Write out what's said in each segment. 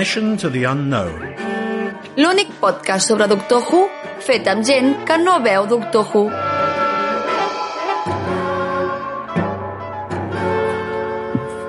Mission to the Unknown. L'únic podcast sobre Doctor Who fet amb gent que no veu Doctor Who.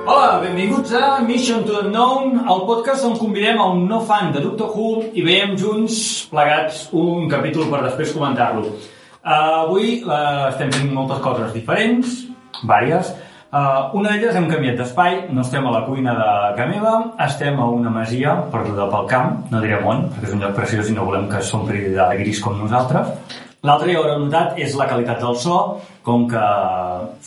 Hola, benvinguts a Mission to the Unknown, el podcast on convidem a un no fan de Doctor Who i veiem junts plegats un capítol per després comentar-lo. Uh, avui uh, estem fent moltes coses diferents, vàries. Uh, una d'elles hem canviat d'espai, no estem a la cuina de casa meva, estem a una masia perduda pel camp, no direm on, perquè és un lloc preciós i no volem que s'ompli de gris com nosaltres. L'altre, ho haureu notat, és la qualitat del so, com que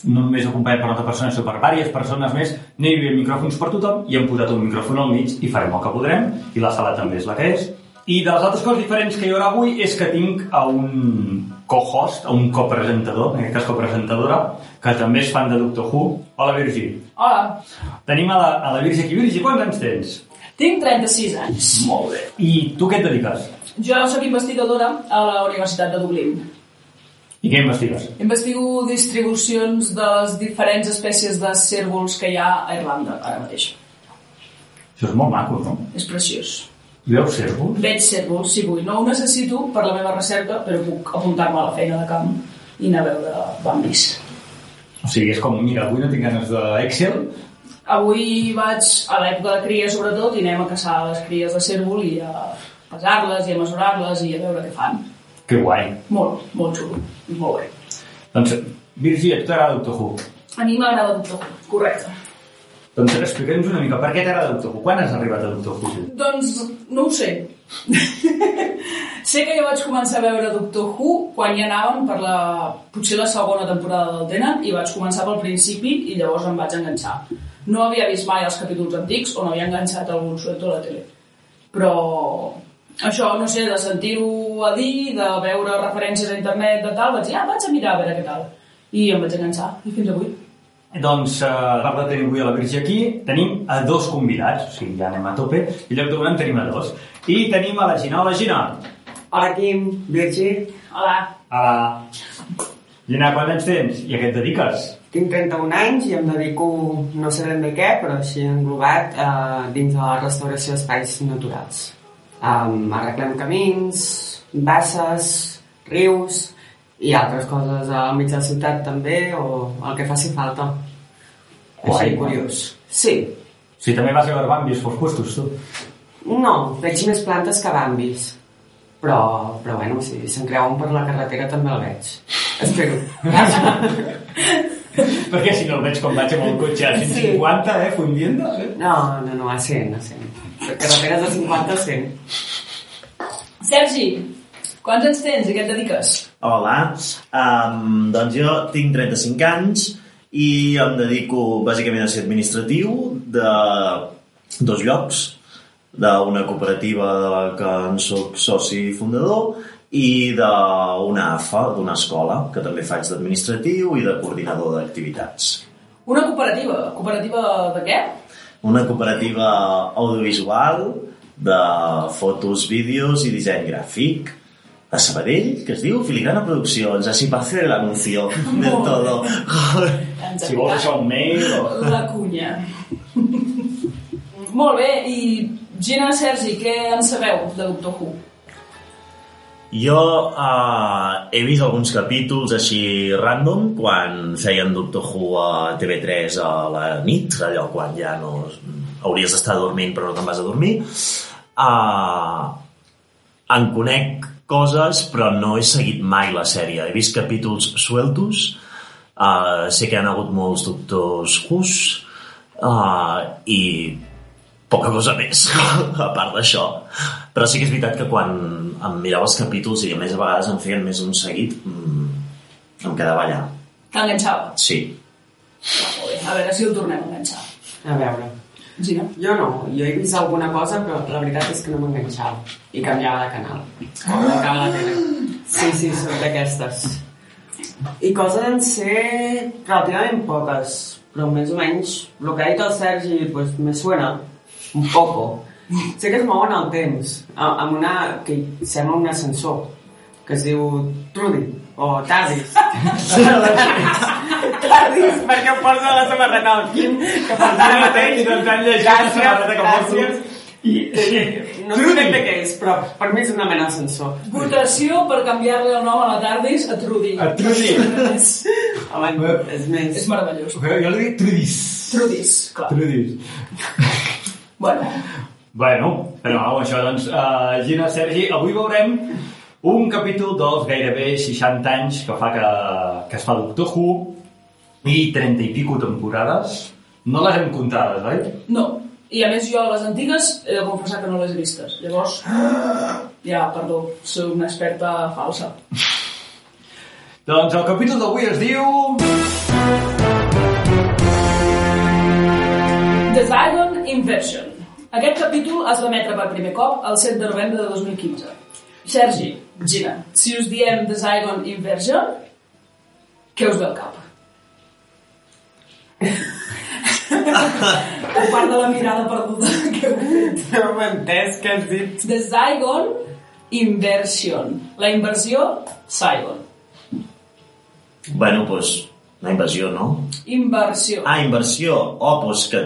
no només acompanyat per una persona, sinó per diverses persones més, no hi havia micròfons per tothom. I hem posat un micròfon al mig i farem el que podrem, i la sala també és la que és. I de les altres coses diferents que hi haurà avui és que tinc a un co-host, a un copresentador, en aquest cas copresentadora, que també és fan de Doctor Who. Hola, Virgi. Hola, Tenim a la, a la Virgi aquí. Virgi, quants anys tens? tinc 36 anys. Molt bé. I tu què et dediques? Jo sóc investigadora a la Universitat de Dublín. I què investigues? Investigo distribucions de les diferents espècies de cèrvols que hi ha a Irlanda ara mateix. Això és molt maco, no? És preciós. Veus cèrvols? Veig cèrvols, si vull. No ho necessito per la meva recerca, però puc apuntar-me a la feina de camp i anar a veure bambis. O sigui, és com, mira, avui no tinc ganes d'Excel, Avui vaig a l'època de cria, sobretot, i anem a caçar les cries de cèrvol i a pesar-les i a mesurar-les i a veure què fan. que guai. Molt, molt xulo. Molt bé. Doncs, Virgi, a tu t'agrada Doctor Who? A mi m'agrada Doctor Who, correcte. Doncs explica'ns una mica, per què t'agrada Doctor Who? Quan has arribat a Doctor Who? Doncs no ho sé. sé que jo vaig començar a veure Doctor Who quan ja anàvem per la... potser la segona temporada del Tenen i vaig començar pel principi i llavors em vaig enganxar. No havia vist mai els capítols antics o no havia enganxat algun suelto a la tele. Però això, no sé, de sentir-ho a dir, de veure referències a internet, de tal, vaig dir, ah, vaig a mirar a veure què tal. I em vaig enganxar, i fins avui. Doncs, eh, a part de tenir avui a la Virgi aquí, tenim a dos convidats, o sigui, ja anem a tope, i lloc d'una en tenim a dos. I tenim a la Gina. Hola, Gina. Hola, Quim, Virgi. Hola. Hola. Gina, quants anys tens? I a què et dediques? Tinc 31 anys i em dedico, no sé ben bé què, però així englobat, eh, dins de la restauració d'espais naturals. Um, arreglem camins, basses, rius i altres coses al mig de la ciutat també, o el que faci falta. Guai, Així, curiós. Sí. Si també vas a veure bambis pels puestos, tu. No, veig més plantes que bambis. Però, però bueno, si se'n creuen per la carretera també el veig. Espero. Perquè si no el veig com vaig amb el cotxe a 150, eh, fundiendo, eh? No, no, no, a 100, a 100. Per carreteres de 50 a 100. Sergi, quants anys tens i què et dediques? Hola, um, doncs jo tinc 35 anys i em dedico bàsicament a ser administratiu de dos llocs, d'una cooperativa de la que en soc soci fundador i d'una AFA, d'una escola, que també faig d'administratiu i de coordinador d'activitats. Una cooperativa. Cooperativa de què? Una cooperativa audiovisual de fotos, vídeos i disseny gràfic a Sabadell, que es diu Filigrana Produccions, así para hacer el anuncio todo. Ens Si vols deixar un mail o... La cunya. Molt bé, i Gina, Sergi, què en sabeu de Doctor Who? Jo uh, he vist alguns capítols així random quan feien Doctor Who a TV3 a la nit, allò quan ja no hauries d'estar dormint però no te'n vas a dormir. Uh, en conec coses però no he seguit mai la sèrie. He vist capítols sueltos, uh, sé que hi ha hagut molts Doctors Who's uh, i poca cosa més, a part d'això. Però sí que és veritat que quan em mirava els capítols i a més a vegades em feien més un seguit, mm, em quedava allà. T'enganxava? Sí. Molt bé, a veure si el tornem a enganxar. A veure. Gina? Jo no, jo he vist alguna cosa, però la veritat és que no m'enganxava. I canviava de canal. Com de canal tele. Sí, sí, són d'aquestes. I coses en ser relativament poques, però més o menys el que ha dit el Sergi pues, me suena un poco. Sé que es mouen el temps, a- amb una... que sembla un ascensor, que es diu Trudy, o Tardis. Tardis, perquè em posa la samarreta al Quim, que posa ara mateix. I doncs han llegit la samarreta que porto. I, sí. No sé bé què és, però per mi és una mena d'ascensor. Votació per canviar-li el nom a la Tardis a Trudy. A Trudy. Home, és més... és meravellós. Jo li dic Trudis. Trudis, clar. Trudis. Bueno, Bueno, però amb això, doncs, uh, Gina, Sergi, avui veurem un capítol dels gairebé 60 anys que fa que, que es fa Doctor Who i 30 i pico temporades. No les hem comptades, oi? no. I a més jo les antigues he de confessar que no les he vistes. Llavors, ja, perdó, soc una experta falsa. Doncs el capítol d'avui es diu... The Zygon Inversion. Aquest capítol es va emetre per primer cop el 7 de novembre de 2015. Sergi, Gina, si us diem The Zygon Inversion, què us ve al cap? a part de la mirada perduda que heu fet. No m'he entès què has dit. The Zygon Inversion. La inversió, Zygon. Bueno, doncs, la inversió, no? Inversió. Ah, inversió. Oh, doncs que...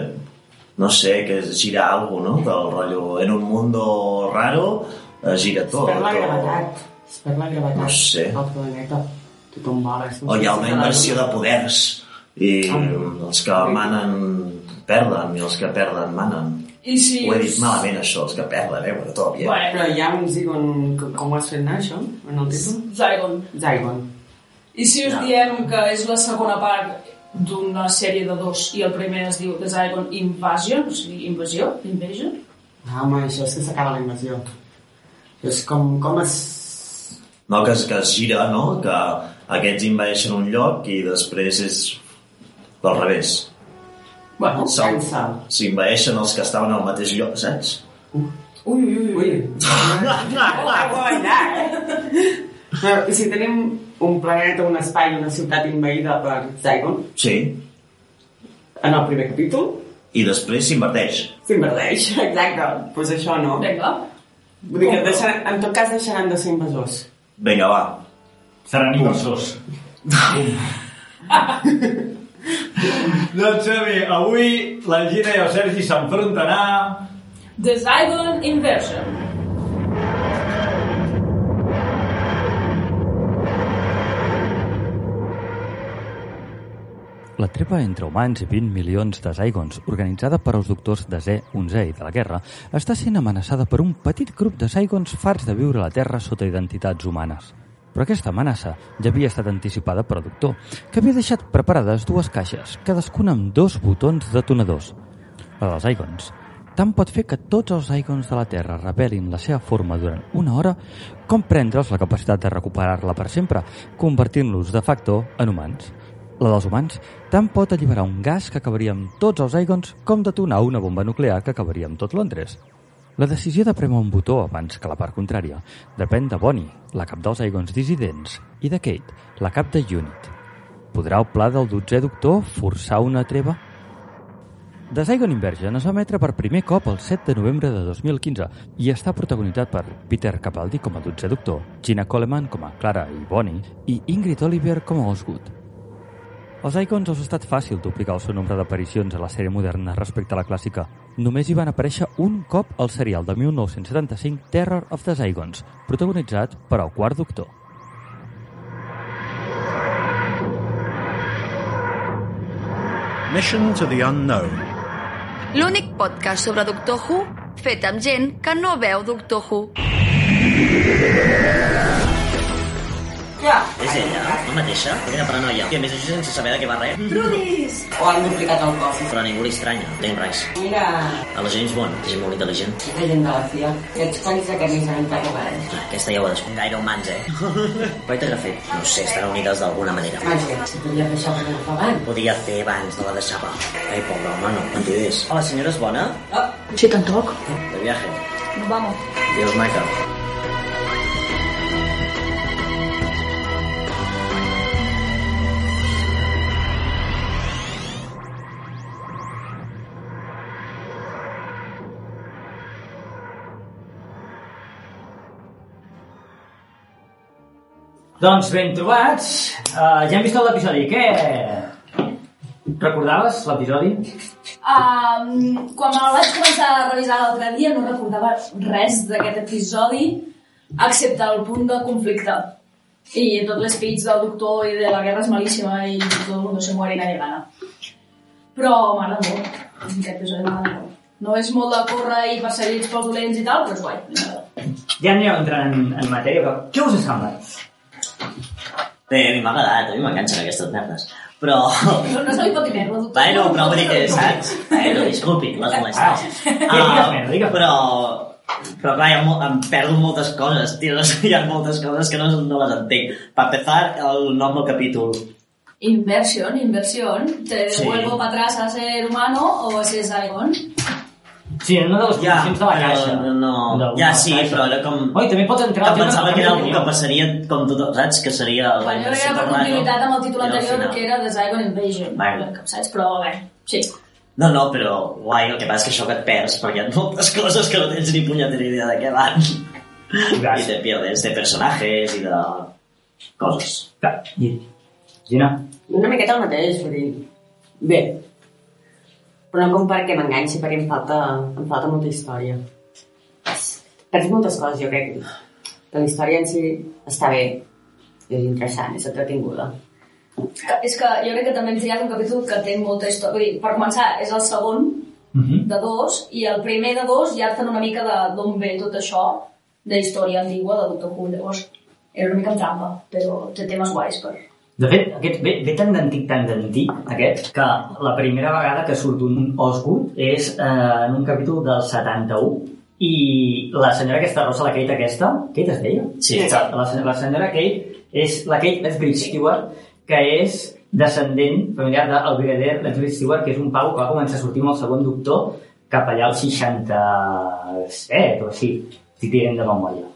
No sé, que es gira algo, no? Del rotllo... En un mundo raro es gira tot. És per la gravetat. És per la gravetat. No sé. El planeta. Tothom vola. O hi ha una inversió de poders. I Ah. els que manen perden i els que perden manen. I si Ho he us- dit malament, això, els que perden, eh? Però tot bien. Bueno, Però hi ha un Zygon... Com ho has fet anar, això? En el títol? Zygon. Zygon. I si us Ja. diem que és la segona part d'una sèrie de dos i el primer es diu The Zygon Invasion, o sigui, invasió, invasion? Ah, home, això és que s'acaba la invasió. És com, com es... No, que es, que es gira, no? Que aquests invadeixen un lloc i després és del revés. Bueno. S'invaeixen els que estaven al mateix lloc, saps? ui, ui, ui. Ui. Però, I si tenim un planeta, un espai, una ciutat invaïda per Zygon, Sí. en el primer capítol, I després s'inverteix. s'inverdeix. Exacte. Doncs pues això no. Vinga. Vull dir que deixaran, en tot cas deixaran de ser invasors. Vinga, va. Seran inversors. doncs, som-hi. Avui la Gina i el Sergi s'enfronten a... The Zygon Inversion. La trepa entre humans i 20 milions de Zygons, organitzada per als doctors de Z-11 i de la Guerra, està sent amenaçada per un petit grup de Zygons farts de viure a la Terra sota identitats humanes. Però aquesta amenaça ja havia estat anticipada per el doctor, que havia deixat preparades dues caixes, cadascuna amb dos botons detonadors. La dels Zygons tant pot fer que tots els Zygons de la Terra revelin la seva forma durant una hora com prendre'ls la capacitat de recuperar-la per sempre, convertint-los de facto en humans. La dels humans tant pot alliberar un gas que acabaria amb tots els Zygons com detonar una bomba nuclear que acabaria amb tot Londres. La decisió de prémer un botó abans que la part contrària depèn de Bonnie, la cap dels Zygons dissidents, i de Kate, la cap de Unit. Podrà el pla del 12è doctor forçar una treva? The Zygon Inversion es va emetre per primer cop el 7 de novembre de 2015 i està protagonitzat per Peter Capaldi com a 12è doctor, Gina Coleman com a Clara i Bonnie i Ingrid Oliver com a Osgood. Als Icons els ha estat fàcil duplicar el seu nombre d'aparicions a la sèrie moderna respecte a la clàssica. Només hi van aparèixer un cop al serial de 1975 Terror of the Zygons, protagonitzat per el quart doctor. Mission to the unknown. L'únic podcast sobre Doctor Who fet amb gent que no veu Doctor Who. Ja. És ella, la mateixa, aquella paranoia. I a més això sense saber de què va res. Trudis! O han duplicat el cos. Però a ningú li estranya, Dane Rice. Mira, A la James Bond, és molt intel·ligent. la gent de la CIA. Aquests conis aquest ni s'han interrogat. Ah, Aquesta ja ho ha descobert. Gaire humans, eh? Però què ha fet? No sé, estan unides d'alguna manera. Màgia, si podia deixar per no fa abans. Podia fer abans, no la deixava. Ai, pobre home, no. On és? Hola, senyora, és bona? Sí, tampoc. De viaje. Nos vamos. Dios, Michael. Doncs ben trobats. Uh, ja hem vist tot l'episodi. Què? Recordaves l'episodi? Um, quan me'l vaig començar a revisar l'altre dia no recordava res d'aquest episodi excepte el punt de conflicte. I tot l'espeig del doctor i de la guerra és malíssima i tot el mundo se muere i nadie gana. Però m'agrada molt. Aquest episodi m'agrada molt. No és molt de córrer i perseguits pels dolents i tal, però és guai. Ja anirem entrant en, en matèria, però què us ha semblat? Bé, a mi m'ha agradat, a mi m'enganxen aquestes merdes. Però... No, no se li pot dir merda, doctor. Bueno, però vull dir que, saps? Bueno, disculpi, les digues merda, digues. Però... Però clar, mo- em perdo moltes coses, tio. Hi ha moltes coses que no, no les entenc. Per empezar, el nom del capítol. Inversión, inversión. ¿Te Sí. devuelvo para atrás a ser humano o a ser Saigon? Sí, en una de les Ja, posicions de la caixa. però no... De Ja, sí, caixa. però era com... Oi, també pot entrar... Que pensava que era la algú que passaria com tot, saps? Que seria... Bueno, jo crec que era per continuïtat amb el títol anterior, que era The Saigon Invasion. Vale. Saps? Però bé, sí. No, no, però guai, el que passa és que això que et perds, perquè hi ha moltes coses que no tens ni punyetera idea de què van. I te pierdes de personajes i de coses. Clar, i... Gina, Una miqueta el mateix, vull dir... Bé. Però no com perquè m'enganxi, perquè em falta, em falta molta història. Perds moltes coses, jo crec. Que la història en si està bé, és interessant, és entretinguda. És que jo crec que també hem triat un capítol que té molta història. Vull dir, per començar, és el segon Mhm. de dos, i el primer de dos ja et fan una mica de d'on ve tot això, de història antigua de Doctor Who. Llavors, era una mica amb trampa, però té temes guais per... De fet, aquest ve, ve tan d'antic, tan d'antic, aquest, que la primera vegada que surt un Osgood és eh, en un capítol del 71 i la senyora aquesta rosa, la Kate aquesta, Kate es deia? Sí. La, la senyora Kate és la Kate Esbridge Stewart, que és descendent familiar del brigadier Esbridge Stewart, que és un pau que va començar a sortir amb el segon doctor cap allà al 67 o així, si tirem de memòria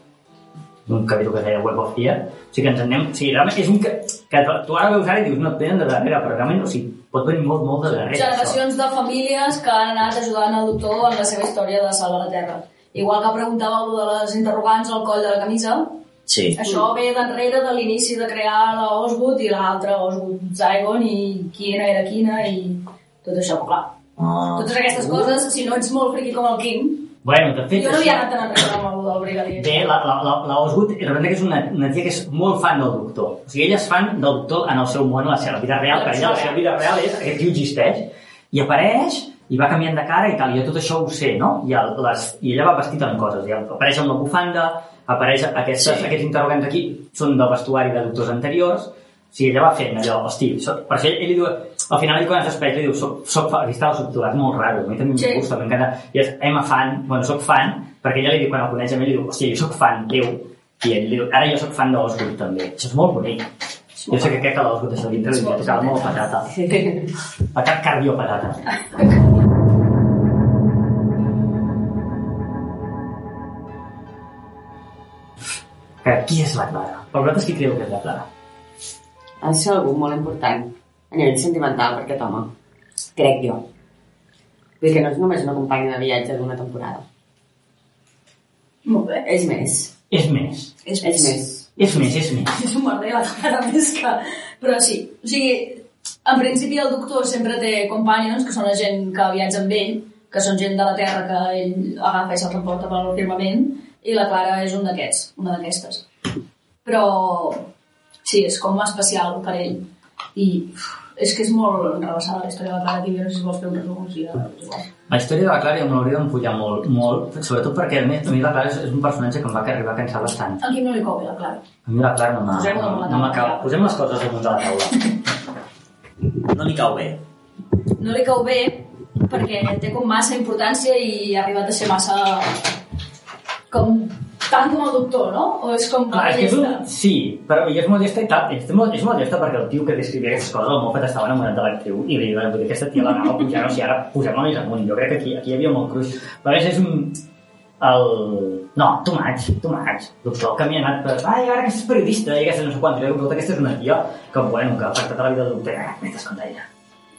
d'un capítol que es deia Web of Fear. O sigui que ens en anem... O sigui, realment és un que, que tu ara veus ara i dius, no, et venen de darrere, però realment, o sigui, pot venir molt, molt de darrere. Generacions de famílies que han anat ajudant el doctor en la seva història de salvar la Terra. Igual que preguntàveu de les interrogants al coll de la camisa, Sí. això ve d'enrere de l'inici de crear la Osgood i l'altra Osgood Zygon i quina era quina i tot això, però clar. Oh. Totes aquestes coses, si no ets molt friqui com el Kim, Bueno, de fet, jo no havia anat tan enrere amb el del brigadier. Bé, la, la, la, la Osgood, realment que és una, una tia que és molt fan del doctor. O sigui, ella és fan del doctor en el seu món, en la seva vida real, per ella la seva vida real és aquest tio existeix, i apareix, i va canviant de cara i tal, i jo tot això ho sé, no? I, el, les, i ella va vestit amb coses, i apareix amb la bufanda, apareix aquestes, sí. aquests interrogants aquí, són del vestuari de doctors anteriors, o sigui, ella va fent allò, hosti, per això ell, ell li diu, al final ell quan es despeix li diu, soc, soc fan, aquí està el subtitulat, molt raro, a mi també Sí. em gusta, m'encanta, i és, I'm a fan, bueno, soc fan, perquè ella li diu, quan el coneix a mi, li diu, hòstia, jo soc fan teu, i ell li diu, ara jo soc fan de l'Osgood també, això és molt bonic. Jo sé que crec que l'Osgood això dintre li tocava molt patata. Patat cardio patata. Que, qui és la Clara? Per vosaltres qui creieu que és la Clara? Ha de ser algú molt important a nivell sentimental per aquest home. Crec jo. Vull dir que no és només una companya de viatge d'una temporada. Molt bé. És més. És més. És, És més. És més, és més. És un merder la cara més que... Però sí, o sigui, en principi el doctor sempre té companions, que són la gent que viatja amb ell, que són gent de la Terra que ell agafa i se'l reporta per al firmament, i la Clara és un d'aquests, una d'aquestes. Però sí, és com especial per ell. I uf, és que és molt enrebaçada la història de la Clara, sé si vols fer un resum, sigui, és igual. La història de la Clara jo me l'hauria d'empullar molt, molt, sobretot perquè a mi, a mi la Clara és, és un personatge que em va arribar a cansar bastant. A qui no li cou la Clara? A mi la Clara no m'ha... Posem-ho No, no. Posem les coses damunt de la taula. No li cau bé. no li cau bé perquè té com massa importància i ha arribat a ser massa com tant com el doctor, no? O és com Clar, és que és un... Sí, però i és molt llesta i tal. És molt, és molt llesta perquè el tio que descrivia aquestes coses, el Moffat estava enamorat de l'actriu i li vull dir, aquesta tia l'anava pujant, o sigui, ara posem-la més amunt. Jo crec que aquí, aquí hi havia molt cruix. Però a més és un... El... No, too much, too much. Doctor, que m'hi ha anat per... Ai, ara aquesta és periodista i aquesta no sé quants. Jo dic, aquesta és una tia que, bueno, que ha afectat la vida del doctor. Eh, m'estàs contant ella.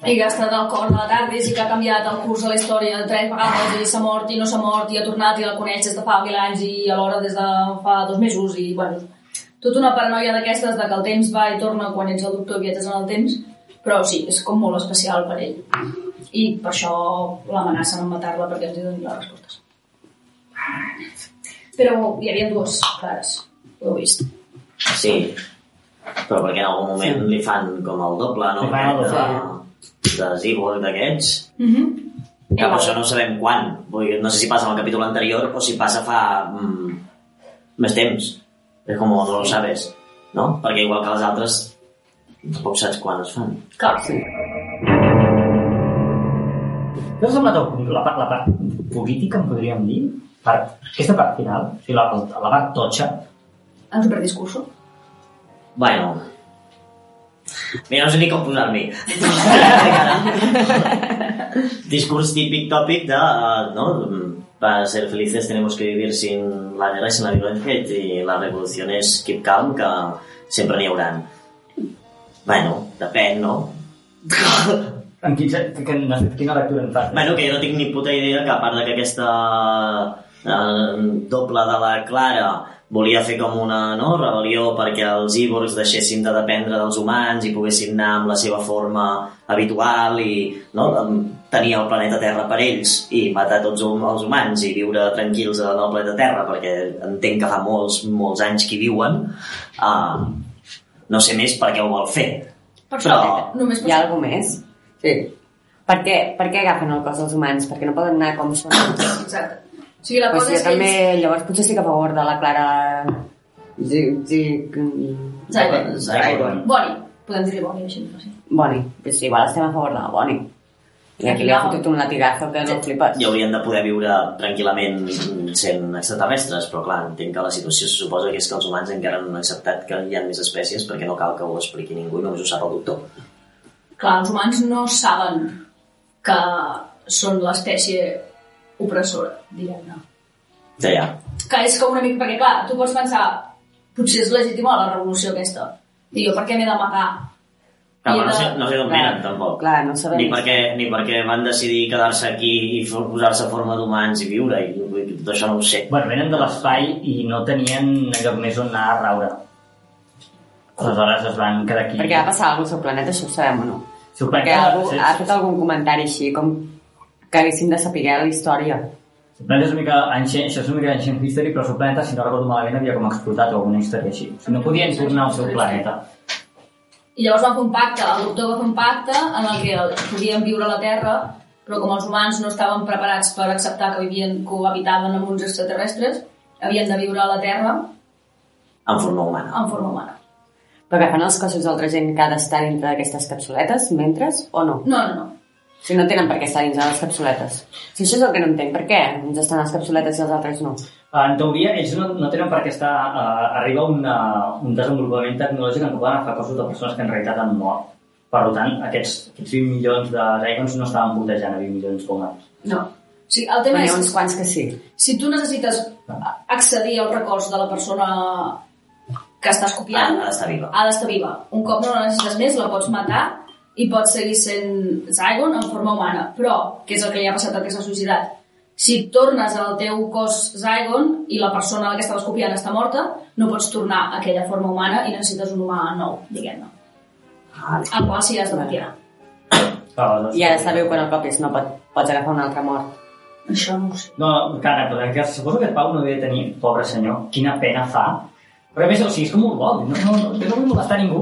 I que ha estat al cor de la TARDIS i que ha canviat el curs de la història tres vegades i s'ha mort i no s'ha mort i ha tornat i la coneix des de fa mil anys i alhora des de fa dos mesos i, bueno, tota una paranoia d'aquestes de que el temps va i torna quan ets el doctor i viatges en el temps Però sí, és com molt especial per ell. I per això l'amenacen amb matar-la perquè els hi doni les respostes. Però hi havia dues clares, ho heu vist. Sí, però perquè en algun moment li fan com el doble, no? Li fan el doble. De, Zibor d'aquests. Mm -hmm. Que això no sabem quan. Vull dir, no sé si passa en el capítol anterior o si passa fa mm, més temps. És com no lo sabes, no? Perquè igual que les altres, tampoc saps quan es fan. Clar, sí. Què us ha semblat el, la, part, la part política, en podríem dir? Part, aquesta part final, o sigui, la, la part totxa, Un superdiscurso. Bueno... Mira, no sé ni com posar-m'hi. Discurs típic tòpic de, eh, no? Para ser felices tenemos que vivir sin la guerra y sin la violencia y la revolución és keep calm, que sempre n'hi hauran. Bueno, depèn, no? en quin, que, quina lectura en fas? Bueno, que jo no tinc ni puta idea que a part de que aquesta eh, doble de la Clara volia fer com una no, rebel·lió perquè els íborgs deixessin de dependre dels humans i poguessin anar amb la seva forma habitual i no, tenir el planeta Terra per ells i matar tots els humans i viure tranquils en el planeta Terra perquè entenc que fa molts, molts anys que hi viuen uh, no sé més per què ho vol fer Per Però- només per Hi ha alguna més? Sí. Per què, per què agafen el cos dels humans? Perquè no poden anar com són. Exacte. O sigui, la pues cosa jo és que també, ells... llavors potser estic a favor de la Clara... Zig, zig... Zygon. Zygon. Boni. Podem dir-li Boni, així. No sé. Boni. Pues igual estem a favor de la Boni. I aquí li ha fotut un latigazo que no flipes. i haurien de poder viure tranquil·lament sent extraterrestres, però clar, entenc que la situació se suposa que és que els humans encara no han acceptat que hi ha més espècies perquè no cal que ho expliqui ningú i només ho sap el doctor. Clar, els humans no saben que són l'espècie opressora, diguem-ne. Ja, ja. Que és com una mica... Perquè, clar, tu pots pensar potser és legítima la revolució aquesta. I jo per què m'he de matar? Clar, I però no de- sé, no sé d'on venen, tampoc. clar, no sabem. Ni perquè, ni perquè van decidir quedar-se aquí i posar-se a forma d'humans i viure, i vull dir, tot això no ho sé. Bueno, venen de l'espai i no tenien lloc més on anar a raure. Aleshores es van quedar aquí. Perquè va passar alguna cosa al seu planeta, això ho sabem o no? Seu Perquè planeta, algú sí, ha fet algun comentari així, com que haguéssim de saber la història. Planeta és una mica ancient, això és una mica ancient history, però el seu planeta, si no recordo malament, havia com explotat o alguna història així. O sigui, no podien tornar al seu planeta. I llavors van fer un pacte, el doctor va fer un pacte en el que podien viure a la Terra, però com els humans no estaven preparats per acceptar que vivien, que habitaven amb uns extraterrestres, havien de viure a la Terra En forma humana. en forma humana. Però que fan els cossos d'altra gent que ha d'estar dintre d'aquestes capsuletes, mentre, o no? No, no, no. Si no tenen per què estar dins de les capsuletes. Si això és el que no entenc, per què uns estan a les capsuletes i els altres no? En teoria, ells no, no tenen per què estar... Uh, arriba una, un desenvolupament tecnològic en què poden agafar cossos de persones que en realitat han mort. Per tant, aquests, aquests 20 milions de Zygons no estaven voltejant a 20 milions d'humans. No. O sigui, el tema Però és uns quants que sí. si tu necessites accedir als records de la persona que estàs copiant, Ha d'estar viva. ha d'estar viva. Un cop no la necessites més, la pots matar i pots seguir sent Zygon en forma humana. Però, què és el que li ha passat al que s'ha suïcidat? Si tornes al teu cos Zygon i la persona a la que estaves copiant està morta, no pots tornar a aquella forma humana i necessites un humà nou, diguem-ne. Al qual sí has de copiar. Aleshores, I ara sabeu quan el copis no pot, pots agafar un altre mort. Això no ho sé. No, cara, però que suposo que el Pau no devia tenir, pobre senyor, quina pena fa. Però a més, o sigui, és com un gol, no, no, no, jo no vull molestar ningú.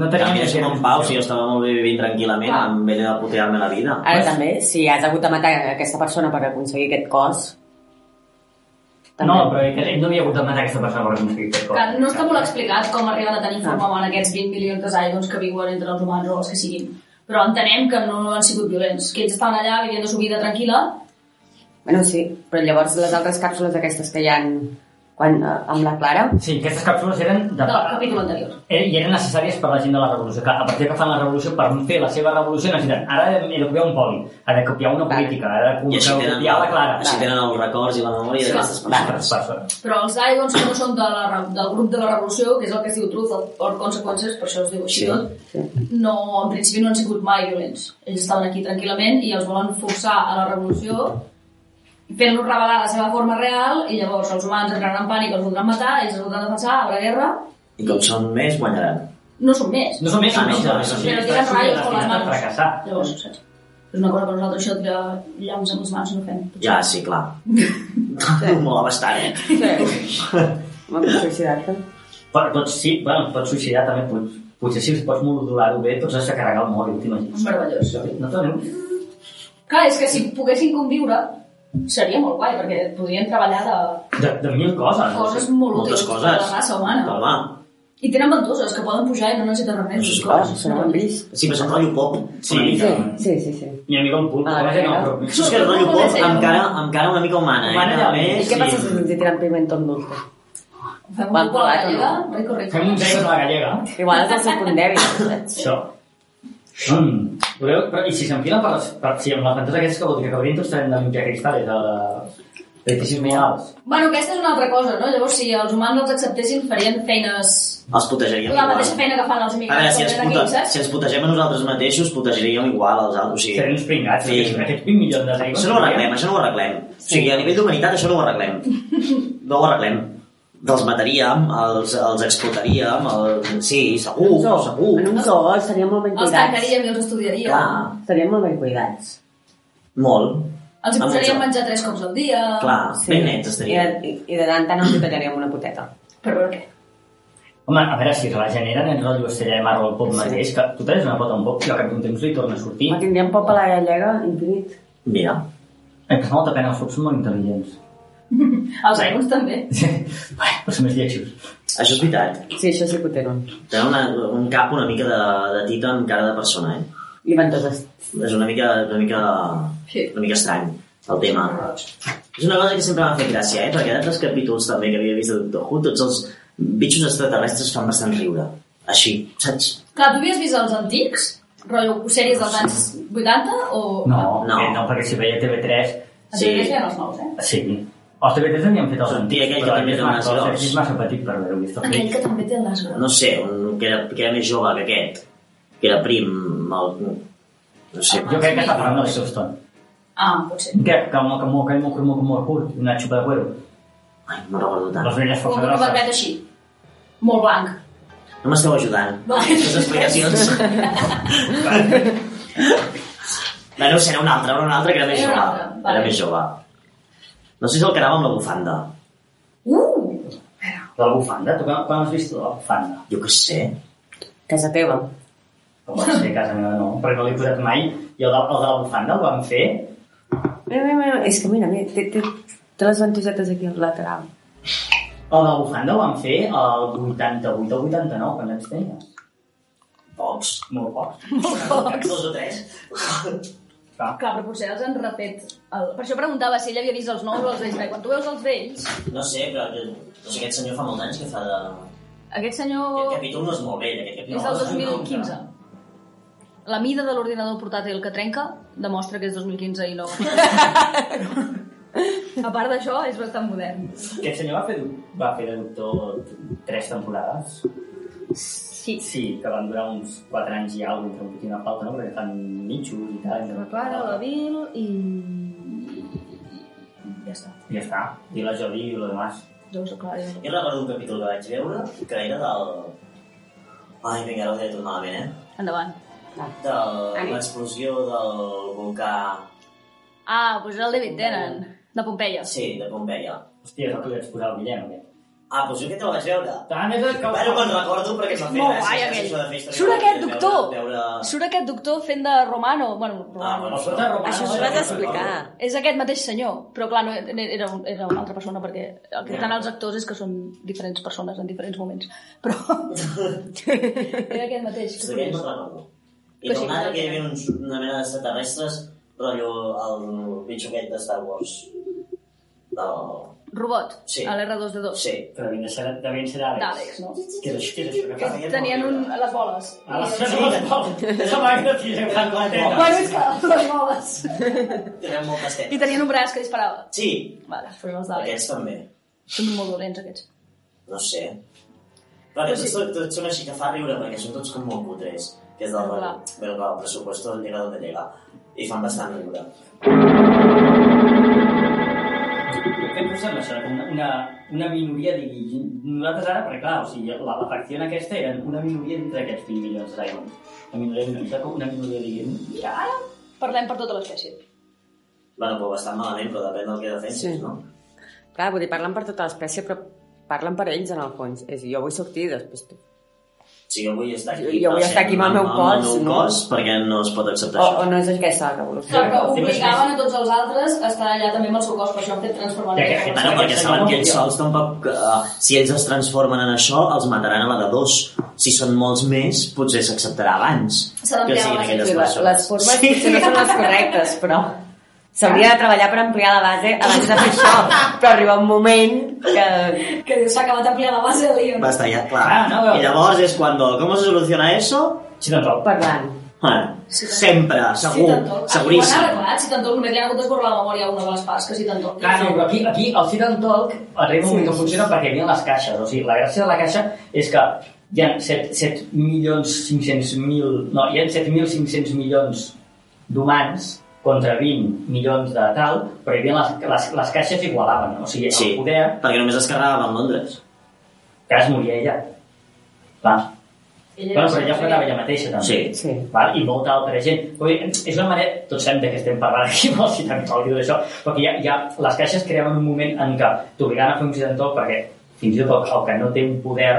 No A tenia mi ni és com en Pau, si jo estava molt bé vivint tranquil·lament, Ah. em ve de putear-me la vida. Ara també, si has hagut de matar aquesta persona per aconseguir aquest cos... No, però ell ell no havia hagut de matar aquesta persona per aconseguir aquest cop. Que no està molt explicat com arriben a tenir forma humana aquests 20 milions de Zygons que viuen entre els humans o els que siguin. Però entenem que no han sigut violents, que ells estaven allà vivint la seva vida tranquil·la Bueno, sí, però llavors les altres càpsules aquestes que hi han quan, eh, amb la Clara... Sí, aquestes càpsules eren de... del capítol anterior. Eh, i eren necessàries per la gent de la revolució, que a partir que fan la revolució, per fer la seva revolució necessiten, ara he de copiar un poli, ha de copiar una política, ha de I així tenen, copiar la Clara. així tenen els records i la memòria d'aquestes persones. Persones. Però els que no són de la, del grup de la revolució, que és el que es diu Truth or- or Consequences, per això es diu així Sí. tot, no, en principi no han sigut mai violents. Ells estaven aquí tranquil·lament i els volen forçar a la revolució fent-los revelar la seva forma real i llavors els humans entraran en pànic, els voldran matar, ells es voldran defensar, a la guerra I com són més, guanyaran. no són més. No són més, Ah, són no, no, o són sigui, menys. per Tiren raios ja manos. fracassar. Llavors, saps? És una cosa que nosaltres això de llaums amb les mans no fem. Ja, sí, clar. Mola bastant, eh? Sí. M'ha suïcidar-te. Però pots, sí, bueno, pots suïcidar també, pots, potser si pots modular-ho bé, tots has de carregar el mòbil, t'imagines? Meravellós. No t'aneu? Clar, és que si poguessin conviure seria molt guai, perquè podrien treballar de De, de mil coses. coses molt Moltes útils coses. per la raça humana. Home, I tenen ventoses que poden pujar i no necessiten res més. Això sí, Clar, Se n'han vist. sí, però és un rotllo pop. Sí, una mica. Sí, sí, sí. Mi amigo el pulpo, Ah. No, però... És que el rotllo pop amb cara, amb cara una mica humana, Humana eh? ja També, més. I què passa si ens tiren piment tot dulce? Fem un poc a la gallega. Fem un zero a la gallega. Igual és el punt saps? Això. Mm. Voleu, però, I si s'enfilen per, per si amb les ventoses aquestes que vol dir que acabarien tots tenint de limpiar cristales, de, de edificis minerals. Bueno, aquesta és una altra cosa, no? Llavors, si els humans els acceptessin, farien feines... Els putejaríem La igual. mateixa feina que fan els A veure, immigrants si ens, venen puta, aquí, si ens putegem a nosaltres mateixos, putejaríem igual als altres. O sigui, Serien uns pringats, Sí. sí. aquests 20 milions de això no ho arreglem, això no ho arreglem. O sigui, a nivell d'humanitat això no ho arreglem. No ho arreglem. Els mataríem, els, els explotaríem, el... sí, segur, En zoo, segur. en un zoo estaríem molt ben Els cuidats. tancaríem i els estudiaríem. Clar, Estaríem molt ben cuidats. molt. Els hi posaríem menjar tres cops al dia. Clar, ben nets I estaríem. de, i, i de tant en tant els hi tallaríem una poteta. Per veure què? Home, a veure, si regeneren el rotllo estrella de mar o el pop Sí. mateix, que tu tens una pota un pop i al cap d'un temps li torna a sortir. Ma tindríem pop a la gallega infinit. Mira, Em fa molta pena, els pops són molt intel·ligents. Els aigües també. Bé, però són més lletjos. això és veritat. Sí, això sí que ho tenen. Tenen una, un cap una mica de, de tita amb cara de persona, eh? I ventoses. És una mica, una mica, Sí. una mica estrany, el tema. És una cosa que sempre m'ha fet gràcia, eh? Perquè en altres capítols també que havia vist de Doctor Who, tots els bitxos extraterrestres fan bastant riure. Així, saps? Clar, tu havies vist els antics? Rotllo sèries dels anys 80 o... No, No. no, no perquè si veia TV3... A TV3 feien els nous, eh? Sí. Els TV3 havien fet els Sí, aquell que també té unes però veus. és massa petit per haver-ho vist. Aquell que també té el nas gros. No sé, un, que, era, que era més jove que aquest, que era prim, el, no sé, Jo crec que està parlant del Houston. Ah, pot ser. Que, que, que, que, que, que, que, que, curt, una xupa de cuero. ai, no recordo tant. Les orelles Un força barbet grosses. així. Molt blanc. No m'esteu ajudant. Les explicacions. bueno, serà un altre, era un altre que era més un jove. Era més jove. No sé si el que anava amb la bufanda. Uh! La bufanda? Tu quan, quan has vist la bufanda? Jo què sé. Casa teva. Com va ser casa meva, no, perquè no l'he posat mai. I el de, el de la bufanda el vam fer... Mira, mira, mira. És que mira, mira té, té, té les ventosetes aquí al lateral. El de la bufanda el vam fer el 88 o 89, quan anys tenies? Pocs. Molt pocs. Dos o tres. Clar. Clar, però potser els han refet... El... Per això preguntava si ell havia vist els nous o els vells. perquè Quan tu veus els vells, No sé, però que, no sé, aquest senyor fa molts anys que fa de... aquest senyor Aquest capítol no és molt vell, aquest capítol. és del 2015. La mida de l'ordinador portàtil que trenca demostra que és 2015 i no... A part d'això, és bastant modern. Aquest senyor va fer, va fer de doctor tres temporades. Sí. Sí, que van durar uns 4 anys i alguna cosa, entre un una falta, no? Perquè fan mitjos i tal. La Clara, la Bill i... i ja està. I ja està. I la Jolie i lo demás. Jo soc Clara. Jo recordo un capítol que vaig veure que era del... Ai, vinga, ara ho deia tot malament, eh? Endavant. De l'explosió del volcà... Ah, doncs era el David Tennant, de Pompeia. Sí, de Pompeia. Hòstia, és el que li vaig posar al Guillem, aquest. Ah, doncs jo aquest el vaig veure. Tant és el que... Bueno, me'n recordo perquè m'ha fet Molt guai, aquell. això de història Surt de aquest doctor. Veure... Surt aquest doctor fent de Romano. Bueno, Ah, Romano. bueno, El sota romà. Això us vas no, explicar. És aquest mateix senyor, però clar, no, era, un, era una altra persona perquè el que fan els actors és que són diferents persones en diferents moments. Però era aquest mateix. Hosti, aquell no recordo. I sí, altre que hi sí. havia uns, una mena d'extraterrestres, rotllo el bitxo aquest de Star Wars. Del... Robot, Sí. a l'R2D2. Sí. Però devien ser, devien ser d'Àlex. D'Àlex, no? Què és això? Què és això que Que tenien un, les boles. A les de les boles. Això va que tira gran platena. Bueno, és que les boles. Tenen moltes I tetes. tenien un braç que disparava. Sí, Vale, són els d'Àlex. aquests també. Són molt dolents, aquests. No sé. Però aquests tots, tots són així que fa riure perquè són tots com molt putres. Que és del. Però clar, el pressupost llega donde llega. I fan bastant riure. Què sembla això? Que una, una, una minoria digui... Nosaltres ara, perquè clar, o sigui, la, la facció aquesta eren una minoria dintre d'aquests 20 milions de Dragons. Una minoria, una, una minoria digui... Mira, ara... Parlem per tota l'espècie. Bueno, però bastant malament, però depèn del que defensis, Sí. no? Clar, vull dir, parlen per tota l'espècie, però parlen per ells, en el fons. És dir, jo vull sortir, després tu. Sí, jo vull estar aquí. Jo- jo vull estar aquí amb el meu cos, Amb el meu no? cos, perquè no es pot acceptar O, això. o no és aquesta la revolució. Clar, que obligaven a tots els altres a estar allà també amb el seu cos, per això han fet transformar Ja que- Bueno, perquè saben que ells sols tampoc... Uh, si ells es transformen en això, els mataran a la de dos. Si són molts més, potser s'acceptarà abans que siguin aquelles Sí, les, persones. les formes potser no són les correctes, però s'hauria de treballar per ampliar la base abans de fer això, però arriba un moment que... Que dius, s'ha acabat d'ampliar la base de Leon. Va estar ja, clar. Ah, no, no. I llavors és quan, com se soluciona eso? Sí, doncs, Parlant. Ah, Sí, sempre, segur, Ho han seguríssim. arreglat, si tant tot només li han hagut d'esborrar la memòria a una de les parts, que si tant tot. Clar, no, però aquí, aquí el sit and talk arriba un moment que funciona perquè hi ha les caixes. O sigui, la gràcia de la caixa és que hi ha 7, 7 milions 500 mil... No, hi ha 7.500 milions d'humans contra 20 milions de tal, però hi havia les, les, les caixes igualaven. O sigui, Sí, el poder perquè només es carregava en Londres. que es moria ella. Clar. Ella Bueno, però ella fregava ella mateixa, també. Sí. Sí. Val? i molta altra gent. Vull dir, és una manera, tots sabem de què estem parlant aquí amb el Citantol i tot això, perquè hi ha, les caixes creaven un moment en què t'obligaven a fer un Citantol perquè fins i tot el, que no té un poder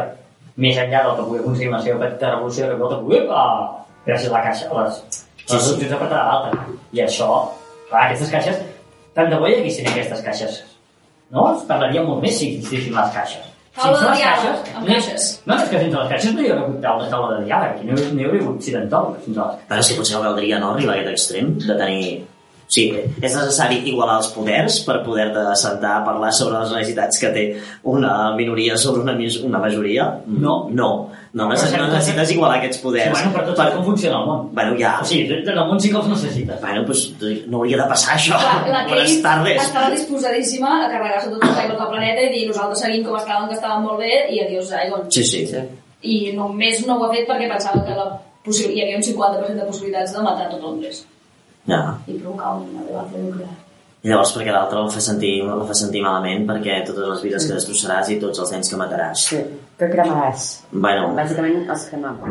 més enllà del que pugui aconseguir una seva petita revolució de cop volta, gràcies a la caixa, a les, Sí, les sí. opcions de patada alta. I això, clar, aquestes caixes, tant de bo hi haguessin aquestes caixes. No? Es parlaria molt més si existissin les caixes. Taula Sense de les diàleg, caixes, amb caixes. no, és que sense les caixes no hi hauria hagut taula, taula de diàleg, aquí no, hi- no hi hauria hagut Citantol sense les Però que potser no caldria no, arribar a aquest extrem de tenir... Sí, és necessari igualar els poders per poder-te sentar a parlar sobre les necessitats que té una minoria sobre una, una majoria? No. No, no, necessites, no necessites igualar aquests Sí, poders. bueno, però tots sabem com funciona el món. Bueno, ja. O sigui, en el món sí que els necessites. Bueno, pues, no hauria de passar això. La, la Buenas Kate tardes. estava disposadíssima a carregar-se tot el Zygon del planeta i dir nosaltres seguim com estàvem, que estàvem molt bé, i adiós Zygon. Sí, sí. sí. I només no ho ha fet perquè pensava que la possi- hi havia un 50% de possibilitats de matar tot Londres Ja. i provocar una debacle nuclear. I llavors perquè l'altre la fa sentir, la fa sentir malament perquè totes les vides que destrossaràs i tots els nens que mataràs. Sí, que cremaràs. Bueno, Bàsicament els cremam.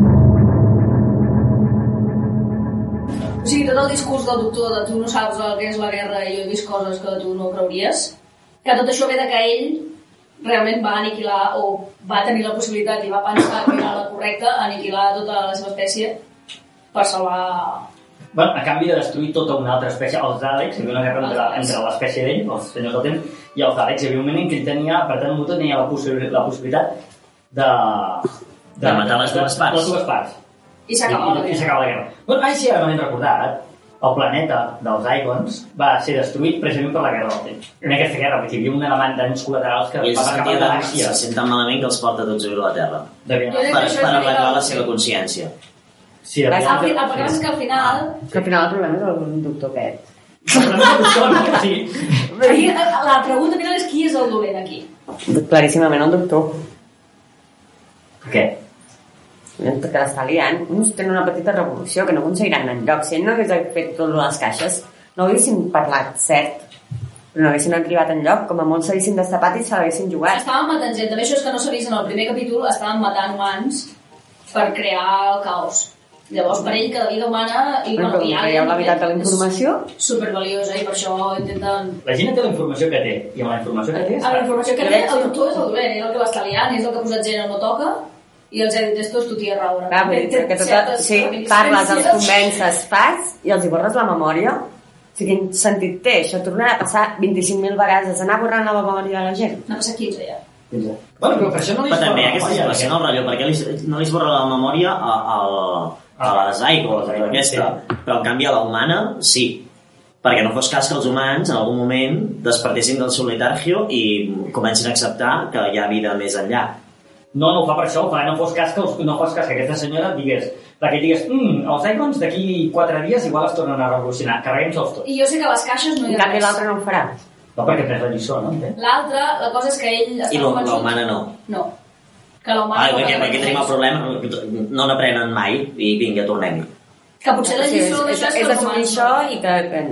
O sigui, tot el discurs del doctor de tu no saps el que és la guerra i jo he vist coses que tu no creuries, que tot això ve de que ell realment va aniquilar o va tenir la possibilitat i va pensar que era la correcta aniquilar tota la seva espècie per salvar... Bueno, a canvi de destruir tota una altra espècie, els Daleks, hi havia una guerra entre, entre l'espècie d'ell, els senyors del temps, i els Daleks. Hi havia un moment en què ell tenia, per tant, Muto tenia la, possi la possibilitat de... De matar les dues parts. Les dues parts. I s'acaba la guerra. s'acaba la guerra. Bueno, ai, sí, ara no m'he recordat. El planeta dels Icons va ser destruït precisament per la guerra del temps. En aquesta guerra, perquè hi havia un element danys col·laterals que va acabar la galàxia. se senten malament que els porta tots a viure a la Terra. Per, per arreglar la seva consciència. Sí, Al, anar. fi- el problema és que al final... Que al final el problema és el doctor aquest. O sigui, Aquí, la pregunta final és qui és el dolent aquí. Claríssimament el doctor. què? Perquè l'està liant. Uns tenen una petita revolució que no aconseguiran enlloc. Si ell no hagués fet tot les caixes, no haguessin parlat cert, però no haguessin arribat enlloc. Com a molt s'haguessin destapat i se l'haguessin jugat. Estaven matant gent, també això és que no s'ha vist en el primer capítol, estaven matant humans per crear el caos. Llavors, per ell, cada vida humana... I, Bueno, però hi ha la veritat de la informació, És supervaliosa i per això intenten... La gent té la informació que té, i amb la informació que té... Amb la informació que té, el doctor és el dolent, és el que va estar liant, és el que ha posat gent no toca, i els ha dit, esto es tu tierra ahora. clar, vull dir que tota, certes sí, parles, els convences, fas, i els hi borres la memòria. O sigui, quin sentit té? Això tornarà a passar 25.000 vegades, anar borrant la memòria de la gent. N'ha passat 15 ja. Bueno, però per això no li Però també esborra la aquesta memòria, situació no el rotllo, perquè li, no li esborra la memòria a, a, a les aigües, a aquesta. Però en canvi a la humana, sí. Perquè no fos cas que els humans en algun moment despertessin del seu letargio i comencin a acceptar que hi ha vida més enllà. No, no ho fa per això, ho fa, no fos cas que, no fos cas que aquesta senyora digués, perquè digués, mm, els Icons d'aquí quatre dies igual es tornen a revolucionar, carreguem-se'ls tots. I jo sé que les caixes no hi En ha canvi, res. l'altre no ho farà. No, perquè pres la lliçó, no? L'altre, la cosa és que ell està I la, la convençut- humana no. No. Que humana... Ah, no aquí, tenim el problema, no n'aprenen mai i vinga, tornem-hi. Que potser la Sí, és, lliçó és, d'això és, és que els assumir això i que, que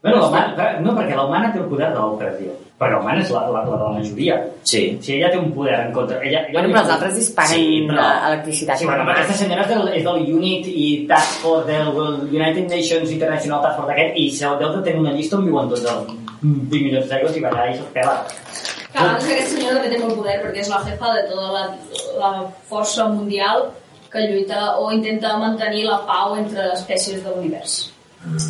Bueno, la humana, no, perquè la humana té el poder de l'opressió. Perquè la humana és la, la, la de la majoria. Sí. Si ella té un poder en contra... Ella, ella Bueno, però els altres disparen Sí, però- electricitat. Sí, bueno, però aquesta senyora és del, és del UNIT i Task Force del United Nations International Task Force aquest i se deu de tenir una llista on viuen tots els 20 milions d'aigües i va allà i se'ls pela. Abans aquest senyor també té molt poder perquè és la jefa de tota la, la força mundial que lluita o intenta mantenir la pau entre espècies de l'univers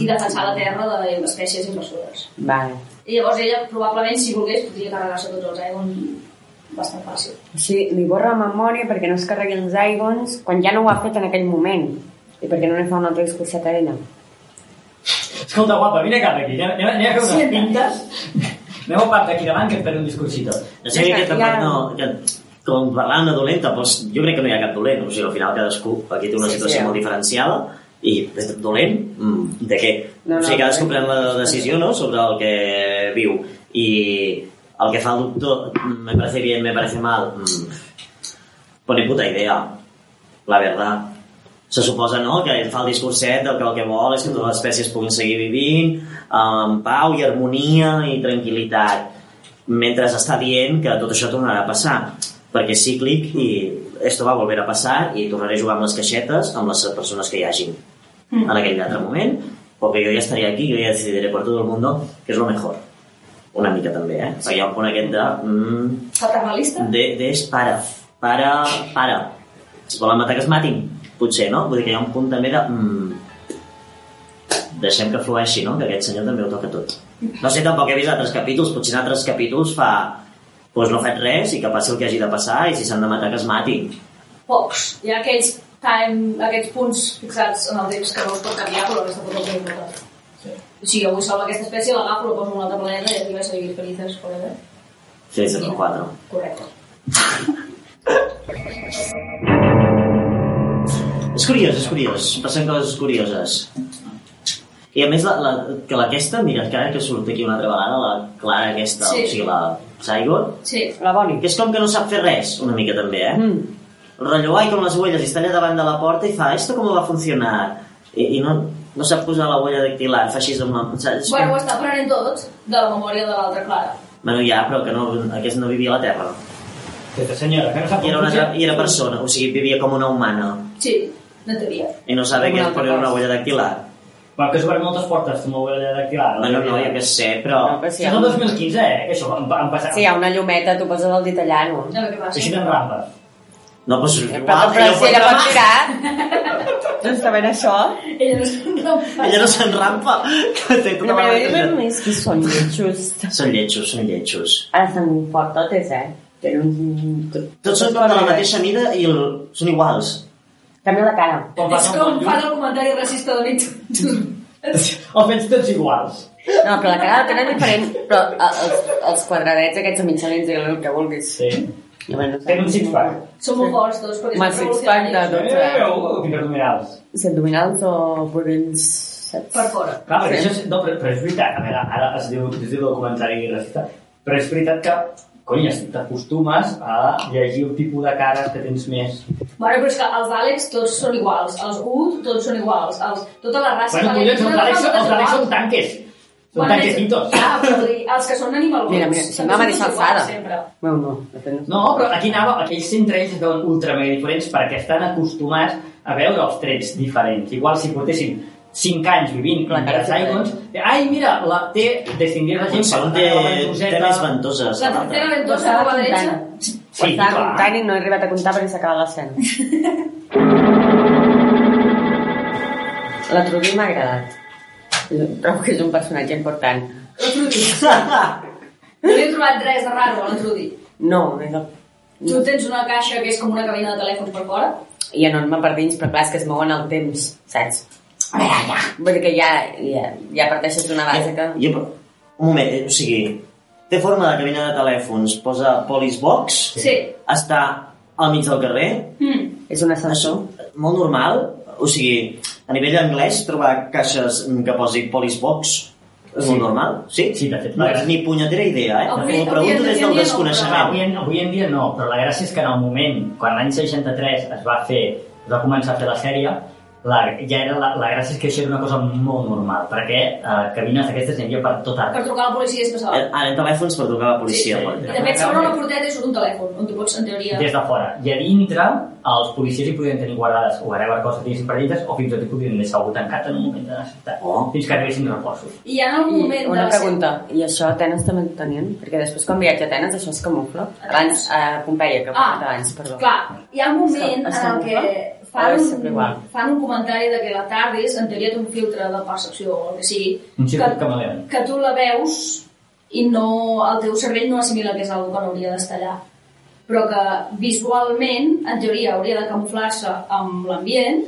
i defensar la Terra de les espècies invasores. Vale. I llavors ella, probablement, si volgués, podria carregar-se tots els Aegon bastant fàcil. Sí, li borra la memòria perquè no es carregui els Aigons quan ja no ho ha fet en aquell moment. I perquè no li fa un altre discurset a ella. Escolta, guapa, vine cap aquí. Anem, anem, anem a fer unes Sienta. pintes. Anem al parc d'aquí davant que et faré un discursito. No sé que aquesta Ja. part no... Que, com parlant de dolenta, doncs jo crec que no hi ha cap dolent. O sigui, al final cadascú aquí té una Sí, situació sí. molt diferenciada i dolent, mm, de què? No, o sigui, no, cadascú dolent. pren la decisió no, sobre el que viu i el que fa el doctor mm, me parece bien, me parece mal mm, ni puta idea la verdad se suposa no, que fa el discurset del que el que vol és que totes les espècies puguin seguir vivint amb pau i harmonia i tranquil·litat mentre està dient que tot això tornarà a passar perquè és cíclic i esto va volver a passar i tornaré a jugar amb les caixetes amb les persones que hi hagin en aquell altre moment perquè jo ja estaré aquí, jo ja decidiré per tot el mundo que és lo mejor una mica també, eh? Perquè hi ha un punt aquest de... Mm, Paternalista? de, de para, para, para. Si volen matar que es matin, potser, no? Vull dir que hi ha un punt també de... Mm, deixem que flueixi, no? Que aquest senyor també ho toca tot. No sé, tampoc he vist altres capítols, potser en altres capítols fa... Doncs no faig res i que passi el que hagi de passar i si s'han de matar que es matin. Pocs. Hi ha aquells, time, aquests punts fixats en el temps que no es pot canviar, però aquesta pot no importa. Sí. O sigui, avui salvo aquesta espècie, l'agafo, la poso en un altre planeta i aquí va seguir felices forever. Sí, 4. Correcte. Curiós, és curiós. Passen coses curioses. I a més, la, la, que aquesta, mira, que ara que surt aquí una altra vegada, la Clara aquesta, Sí. o sigui, la Saigon, Sí. La Bonnie. que és com que no sap fer res, una mica també, eh? Mm. El rotllo, ai, com les huelles, i està allà davant de la porta i fa, esto com va funcionar? I, i no, no sap posar la huella dactilar, fa així amb la... Saps? Bueno, ho està aprenent tot de la memòria de l'altra Clara. bueno, ja, però que no, aquest no vivia a la Terra. Aquesta senyora, que no sap I era, una, i era persona, o sigui, vivia com una humana. Sí, teoria. I no sabe una és poner una huella dactilar. Bueno, que s'obren moltes portes amb la huella dactilar. Bueno, no, jo què sé, però... No, però Això és el 2015, eh? Que això han, han passat. Si hi ha una llumeta, tu poses el dit allà, no? Què passa. Així en rampes. No, doncs Però, igual, però ella ho si ella pot tirar... No està ben això? Ella no se'n rampa. Ella no s'enrampa, que té tota No la m'agradaria barreja. més que són lletjos. Són lletjos, són lletjos. Ara són fortotes, eh? Tenen un... Tots són de la mateixa mida i el... són iguals. Canvia la cara. Com És com un fan el comentari racista de nit. Els veig tots iguals. No, però la cara la tenen diferent, però els, els quadradets aquests a mitjanins i el que vulguis. Sí. I bueno. Tenen un six-pack. Són molt forts tots, perquè Amb el són six-pack de revolucionaris. tot. Eh, quins abdominals. Si abdominals o budells... saps? Per fora. Clar, perquè Sí. això és, no, però, però és veritat, a veure, ara es diu, es diu el comentari racista, però és veritat que, cony, t'acostumes a llegir un tipus de cares que tens més. Bueno, però és que els Àlex tots són iguals, els Ud tots són iguals, els, tota la raça... Bueno, collons, els Àlex, els Àlex són tanques. Són tanquecitos. Ah, però dir, els que són animals... Mira, mira, sembla la mateixa alçada. Bueno, no. fet, No, però aquí anava, aquells entre ells veuen ultra mega diferents perquè estan acostumats a veure els trets diferents. Igual si portessin 5 anys vivint La cara Saigons, ai, mira, la té, distingir la gent segon té, té més ventoses. La l'altre. ventosa a la dreta. Sí, clar. comptant i no he arribat a comptar perquè s'ha acabat l'escena. La Trudy m'ha agradat. Trobo que és un personatge important. La Trudy. No he trobat res de raro a la Trudy. No, és el... Tu tens una caixa que és com una cabina de telèfons per fora. i enorme per dins, però clar, és que es mouen el temps, saps? Vull dir que ja, ja, ja parteixes d'una base que... Jo, un moment, eh, o sigui, té forma de cabina de telèfons, posa Police Box, Sí. està al mig del carrer, Mm. És un ascensor. molt normal, o sigui, a nivell anglès trobar caixes que posi Police Box és molt normal, sí? Sí, de fet, No, la gràcia- ni punyetera idea, eh? Avui- avui pregunto des del no, desconeixement. Avui en, avui en dia no, però la gràcia és que en el moment, quan l'any 63 es va fer, es va començar a fer la sèrie, la, ja era la, la gràcia és que això era una cosa molt normal, perquè eh, cabines d'aquestes n'hi havia per tot Per arreu. trucar a la policia és passava. Ara en telèfons per trucar a la policia. Sí, per I de fet s'obre una porteta i surt un telèfon, on tu pots, en teoria... Des de fora. I a dintre, els policies hi podien tenir guardades o whatever cosa tinguessin per dintre, o fins i tot hi podien deixar algú tancat en un moment de necessitat. Oh. Fins que arribessin reforços. I hi ha en un I moment una de la pregunta, i això a Atenes també ho tenien? Perquè després quan viatja a Atenes això es camufla. Abans, a Pompeia, que Ah, abans, perdó. Clar, hi ha un moment Es en el que camufla? Fan un, fan un comentari de que la TARDIS, en teoria té un filtre de percepció o el que sigui, Un que, que tu la veus i no, el teu cervell no assimila que és algo que no hauria d'estar allà. Però que visualment, en teoria, hauria de camuflar-se amb l'ambient,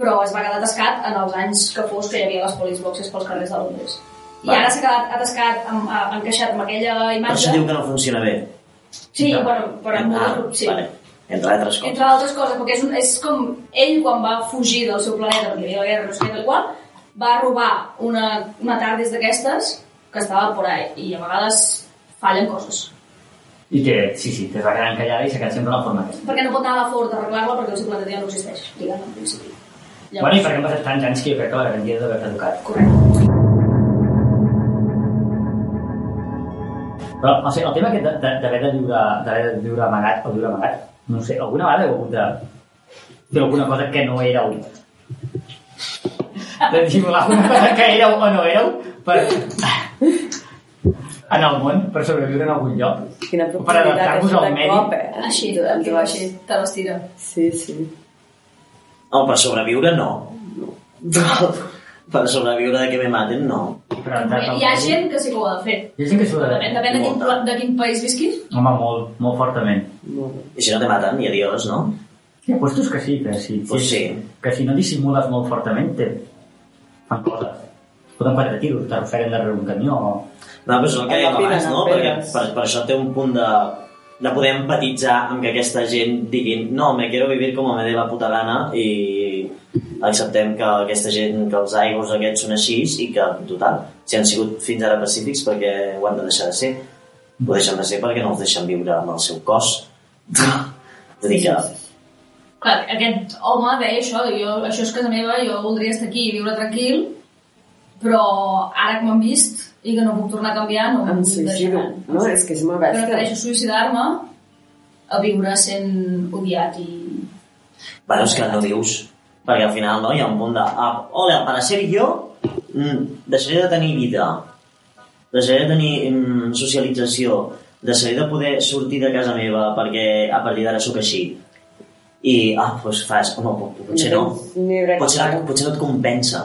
però es va quedar atascat en els anys que fos que hi havia les police boxes pels carrers de Londres. I Va. ara s'ha quedat atascat, amb, encaixat amb aquella imatge. això diu que no funciona bé. Sí, per, per ah, moltes... Sí. vale. Entre altres coses. Entre altres coses, perquè és, un, és com ell quan va fugir del seu planeta, perquè hi havia la guerra, no sé què, tal qual, va robar una, una TARDIS d'aquestes que estava por ahí, i a vegades fallen coses. I que, sí, sí, que es va quedar encallada i s'ha quedat sempre en la forma aquesta. Perquè no pot anar a la Ford a arreglar-la perquè el seu planeta ja no existeix, diguem, en principi. Bueno, i perquè han passat tants anys que jo crec que la garantia d'haver caducat. Correcte. Però, o sigui, el tema aquest de- de- d'haver de, viure, d'haver de viure amagat o viure amagat, no sé, alguna vegada heu hagut de fer alguna cosa que no éreu? De dissimular alguna cosa que éreu o no éreu per... en el món, per sobreviure en algun lloc. Quina Per profunditat adaptar-vos al medi. cop, eh? Així, Tu- diu així, te les tira. Sí, sí. No, per sobreviure no. Per sobreviure de que me maten no. Per adaptar-te al Hi ha gent que sí que ho ha de fer. Hi ha gent que s'ho ha de Depèn, depèn de, quin, Molta. de quin país visquis. Home, molt, molt fortament. I si no te maten, i adiós, no? Hi ha puestos que sí, que sí. Pues sí. Que si no dissimules molt fortament, te... fan coses. Es poden parar tiros, t'arrosseguen darrere un camió o... No, però és el que dèiem abans, no? Perquè per, per això té un punt de, de poder empatitzar amb que aquesta gent diguin no, me quiero vivir com me dé la puta gana i acceptem que aquesta gent, que els aigües aquests són així i que, total, si han sigut fins ara pacífics perquè ho han de deixar de ser ho deixen de ser perquè no els deixen viure amb el seu cos és a dir que Clar, aquest home deia això, jo, això és casa meva, jo voldria estar aquí i viure tranquil, però ara que m'han vist i que no puc tornar a canviar, no Em suïcido. No, és que és molt bèstia. Prefereixo suïcidar-me a viure sent odiat i... Bueno, és que no dius, perquè al final no, hi ha un punt de, ah, hola, para ser jo, mm, deixaré de tenir vida, deixaré de tenir mm, socialització, deixaré de poder sortir de casa meva perquè a partir d'ara sóc així. I, ah, doncs fas, home, po- potser no. a Potser, pagar. potser no et compensa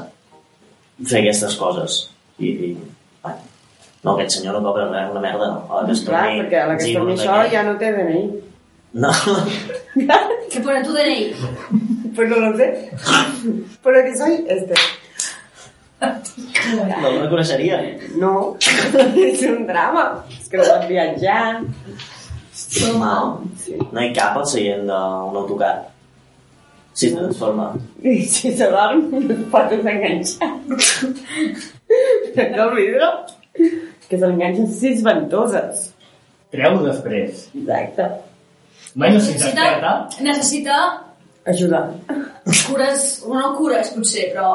fer aquestes coses. I, i bueno, no, aquest senyor no cobra una merda. A la que es Clar, torni perquè a la que es torni això ja no té DNI. No, Què pone tu DNI? Pues no lo sé. Pero que soy este. no el reconeixeria. No, és un drama. És que no vas viatjar. No, no hi cap al seient d'un autocar. Si es transforma. I si se dorm, no es pot desenganxar. Tanca el vidre. Que se l'enganxen sis ventoses. Treu-ho després. Exacte. Bueno, si Necessita, necessita Ajudar. cures, no cures potser, però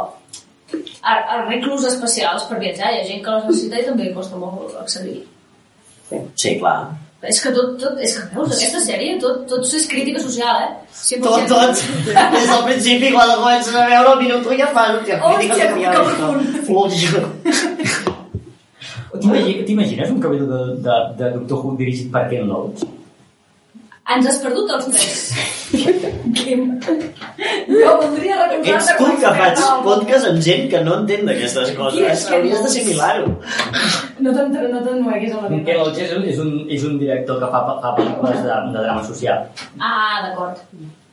ar- arreglos especials per viatjar. Hi ha gent que les necessita i també costa molt accedir. Sí, clar. És que tot, tot, és que veus, aquesta sèrie, tot, tot és crítica social, eh? 100%. Tot, tot. Des del principi, quan el comences a veure, el minut ja fa... Hòstia, Hòstia, crítica que social. T'imagi- T'imagines un capítol de, de, de Doctor Who dirigit per Ken Loach? Ens has perdut els tres. Quim. Jo voldria recordar-te Ets tu que faig podcast amb gent que no entén d'aquestes coses. és Ken Hauries d'assimilar-ho. No te'n no te nueguis amb la Ken meva. Loach és, un- és, un, és un director que fa, fa pel·lícules de, de drama social. Ah, d'acord.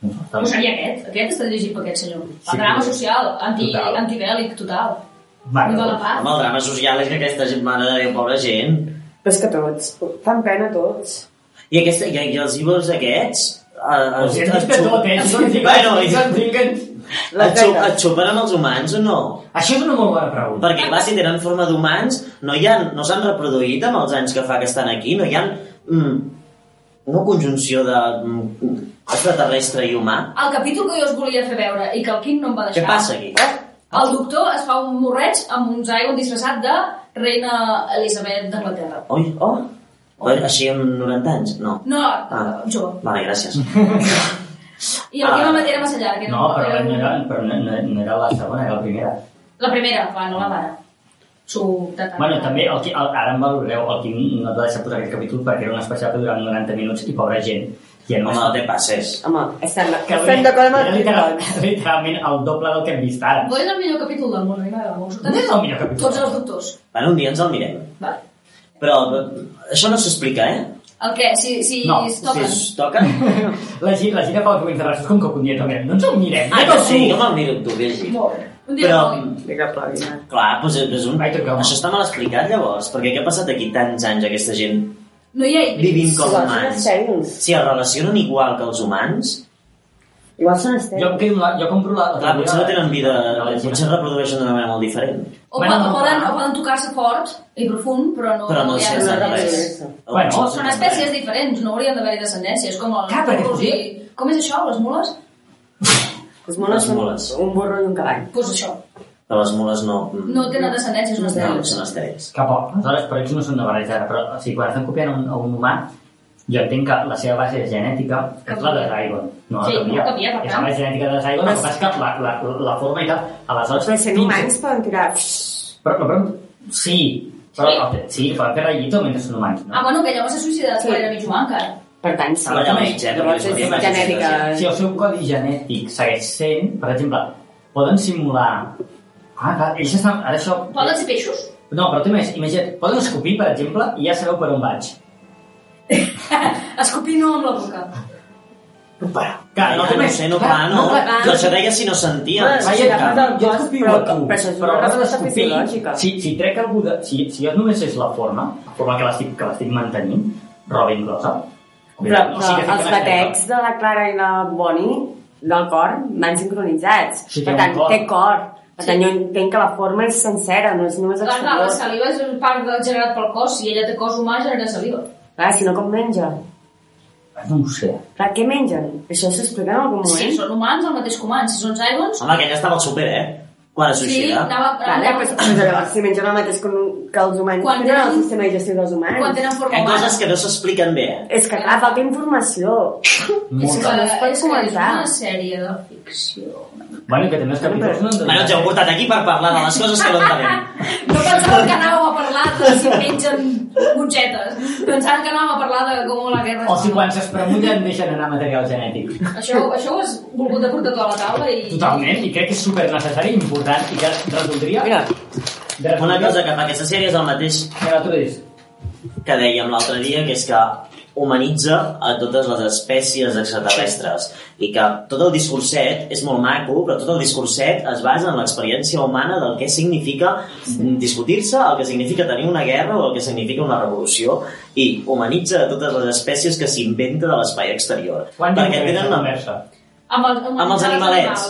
No seria aquest. Aquest està dirigit per aquest senyor. Sí, El drama sí. social, anti, Total. antibèl·lic total. Bueno, Viva la paz. Home, el drama social és que aquesta gent, mare de Déu, pobra gent. Però és que tots, fan pena tots. I, aquesta, i, i els íbols aquests... eh, Els els- els eh? Ens diguen, Bueno. Les et, xup, beques. et xupen amb els humans o no? Això és una molt bona pregunta. Perquè, clar, si tenen forma d'humans, no hi ha, no s'han reproduït amb els anys que fa que estan aquí, no hi ha mm, una conjunció de mm, extraterrestre i humà. El capítol que jo us volia fer veure i que el Quim no em va deixar... Què passa aquí? El doctor es fa un morreig amb un Zygon disfressat de reina Elisabet d'Anglaterra. Oi, oh, oh. Així amb 90 anys? No. No, Ah. jove. Vale, gràcies. I el Ah. va tirar massa llarg. que No, però era no era, però no, no, no era la segona, era la primera. La primera, va, no la mare. Su tata. Bueno, també, el, el, ara em valoreu, el Quim no et va deixar posar aquest capítol perquè era un especial que durava 90 minuts i pobra gent. I Home, no té passes. Home, estem, Que estem d'acord amb era el literal, literalment el doble del que hem vist ara. És el millor capítol del món, a mi m'agrada molt. No és el millor capítol. Tots els doctors. Bueno, un dia ens el mirem. Vale. Però això no s'explica, eh? El què? Si, si No, es toquen. Si es toca... La, Gi- la Gira fa el comentari és com que un dia també. No ens el mirem. Ah, tu. sí, jo me'l miro amb tu, Virgi. Molt bé. Un dia Però, no. Clar, doncs és, és un... Ai, toca, home. Això està mal explicat, llavors, perquè què ha passat aquí tants anys aquesta gent No hi ha vivint com humans? Si es relacionen igual que els humans, Igual són Jo, em estèrils. quedo, amb la, jo compro la... la clar, potser no tenen vida, de potser es reprodueixen d'una manera molt diferent. O, Bueno, o, poden, o poden tocar-se fort i profund, però no, Però no hi ha res. Bueno, O Són espècies diferents, no haurien d'haver-hi descendència. És com el... Clar, perquè i... Com és això, les mules? Les moles Les són mules. un burro i un cavall. Doncs pues això. Però les mules no... No tenen descendència, són No, estèrils. són estèrils. Cap a... Aleshores, per ells no són una barreja ara, però o sigui, quan estan copiant un, un humà, jo entenc que la seva base genètica és la de Zygon. No, Sí, la canvia. no canvia, per És la base genètica de Zygon, el que passa que la, la, la forma i tal... Aleshores, Però sent humans poden tirar... Però, però, però, sí, però, Sí? sí, poden fer rayito mentre són humans, no? Ah, bueno, que llavors s'ha suïcidat Sí. era mig humà, encara. Per tant, sí. Eh, Llavors és és genètica. Si el seu codi genètic segueix sent, per exemple, poden simular... Ah, clar, ells estan... Ara això... Poden ser peixos? No, però tu més, imagina't, poden escopir, per exemple, i ja sabeu per on vaig. Escopir no amb la boca. Clar, no, no té no més- sé, no, clar, no. no. Jo això deia si no sentia. Vaja, sí, ja, agafat el escopio però- a tu, però però a l'hora d'escopir, si, si trec algú de... Si, si jo només és la forma, la forma que l'estic que l'estic mantenint, roba inclosa. Però, o però sigui que els batecs de la Clara i la Bonnie del cor van sincronitzats. Sí, per tant, té cor. Per tant, jo entenc que la forma és sencera, no és només Clar, clar, la exterior. saliva és un part del generat pel cos. Si ella té cos humà, genera saliva. Clar, si no, com menja? No ho sé. Clar, què mengen? Això s'explica en algun moment? Si són humans, el mateix que humans. Si són Zygons... Home, aquella estava al súper, eh? Quan es Sí, anava... Vale, anava però, però llavors si mengen el mateix que, que els humans, Quan tenen el sistema digestiu dels humans. quan tenen Hi forma ha humana. coses que no s'expliquen bé, eh? És que clar, falta informació. És Molta. que, no es pot és, és una sèrie de ficció. Bueno, que també els capítols no... Bueno, ens heu portat aquí per parlar de les coses que no entenem. No pensàvem que anàvem a parlar de si mengen mongetes. Pensàvem que anàvem a parlar de com la guerra... O si quan s'espremullen deixen anar material genètic. Això, això ho has volgut de portar tu a la taula i... Totalment, i crec que és super necessari i important i que resoldria... Mira, de Una cosa que fa aquesta sèrie és el mateix Mira, tu que dèiem l'altre dia, que és que humanitza a totes les espècies extraterrestres i que tot el discurset és molt maco, però tot el discurset es basa en l'experiència humana del que significa discutir-se, el que significa tenir una guerra o el que significa una revolució i humanitza a totes les espècies que s'inventa de l'espai exterior. Quan perquè tenen la una... conversa? Amb, el, amb, amb els animalets,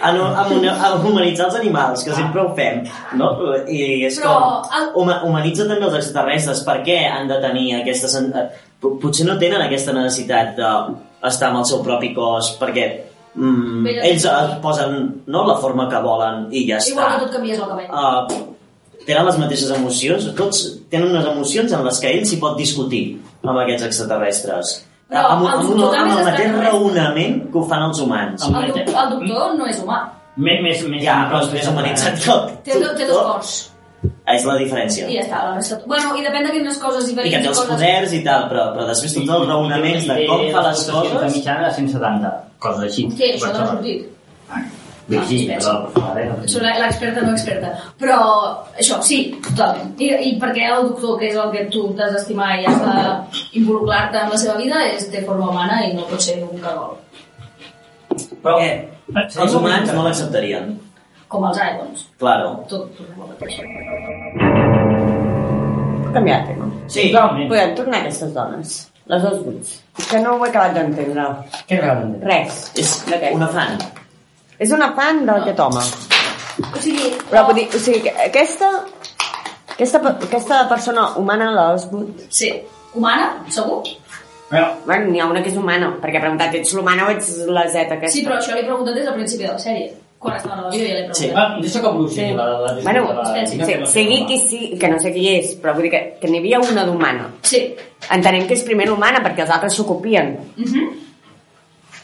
a, no, a, a humanitzar els animals, que sempre ho fem, no? I és Però com... Huma, humanitza també els extraterrestres. Per què han de tenir aquesta... eh, po- Potser no tenen aquesta necessitat d'estar amb el seu propi cos, perquè mm, ells eh, posen no, la forma que volen i ja Igual que està. tu et canvies el cabell. Uh, tenen les mateixes emocions, tots tenen unes emocions en les que ell s'hi pot discutir amb aquests extraterrestres. No, amb, el amb, doctor un, amb també el mateix raonament que ho fan els humans. Amb- El, doc- el doctor no és humà. Més, més, més... Ja, però és més humanitzat que el Té, té dos cors. És la diferència. I ja està, la resta... Bueno, i depèn de quines coses hi I venim. que té els poders i tal, però, però després tots els raonaments de com fa les coses... mitjana de 170, coses així. Sí, això no ha sortit. Virgí, però per favor, eh? Soc la- l'experta no experta. Però això, sí, totalment. I, I perquè el doctor, que és el que tu t'has d'estimar i has d'involucrar-te en la seva vida, és té forma humana i no pot ser un cagol. Però, Eh, els humans no l'acceptarien. Com els Aegons. Claro. Tot, tot el mateix. puc canviar de tema. Sí, Totalment. Podem tornar a aquestes dones. Les dos buits. És que no ho he acabat d'entendre. Què realment? Res. és De una fan. És una fan d'aquest home. O sigui, Però vull dir, o sigui, que aquesta, aquesta, aquesta persona humana, l'Oswood, Sí. Humana, segur? Bueno, Bueno, n'hi ha una que és humana, perquè ha preguntat, ets l'humana o ets la Z aquesta? Sí, però això l'he preguntat des del principi de la sèrie. Quan estava a l'avió ja l'he preguntat. Sí. va, deixa que evolucioni Sí. la, la, la, Bueno, la, la, sí, la, que no sé sigui qui sí, que no sé qui és, però vull dir que, que n'hi havia una d'humana. Sí. Entenem que és primer l'humana perquè els altres s'ho copien, Mhm.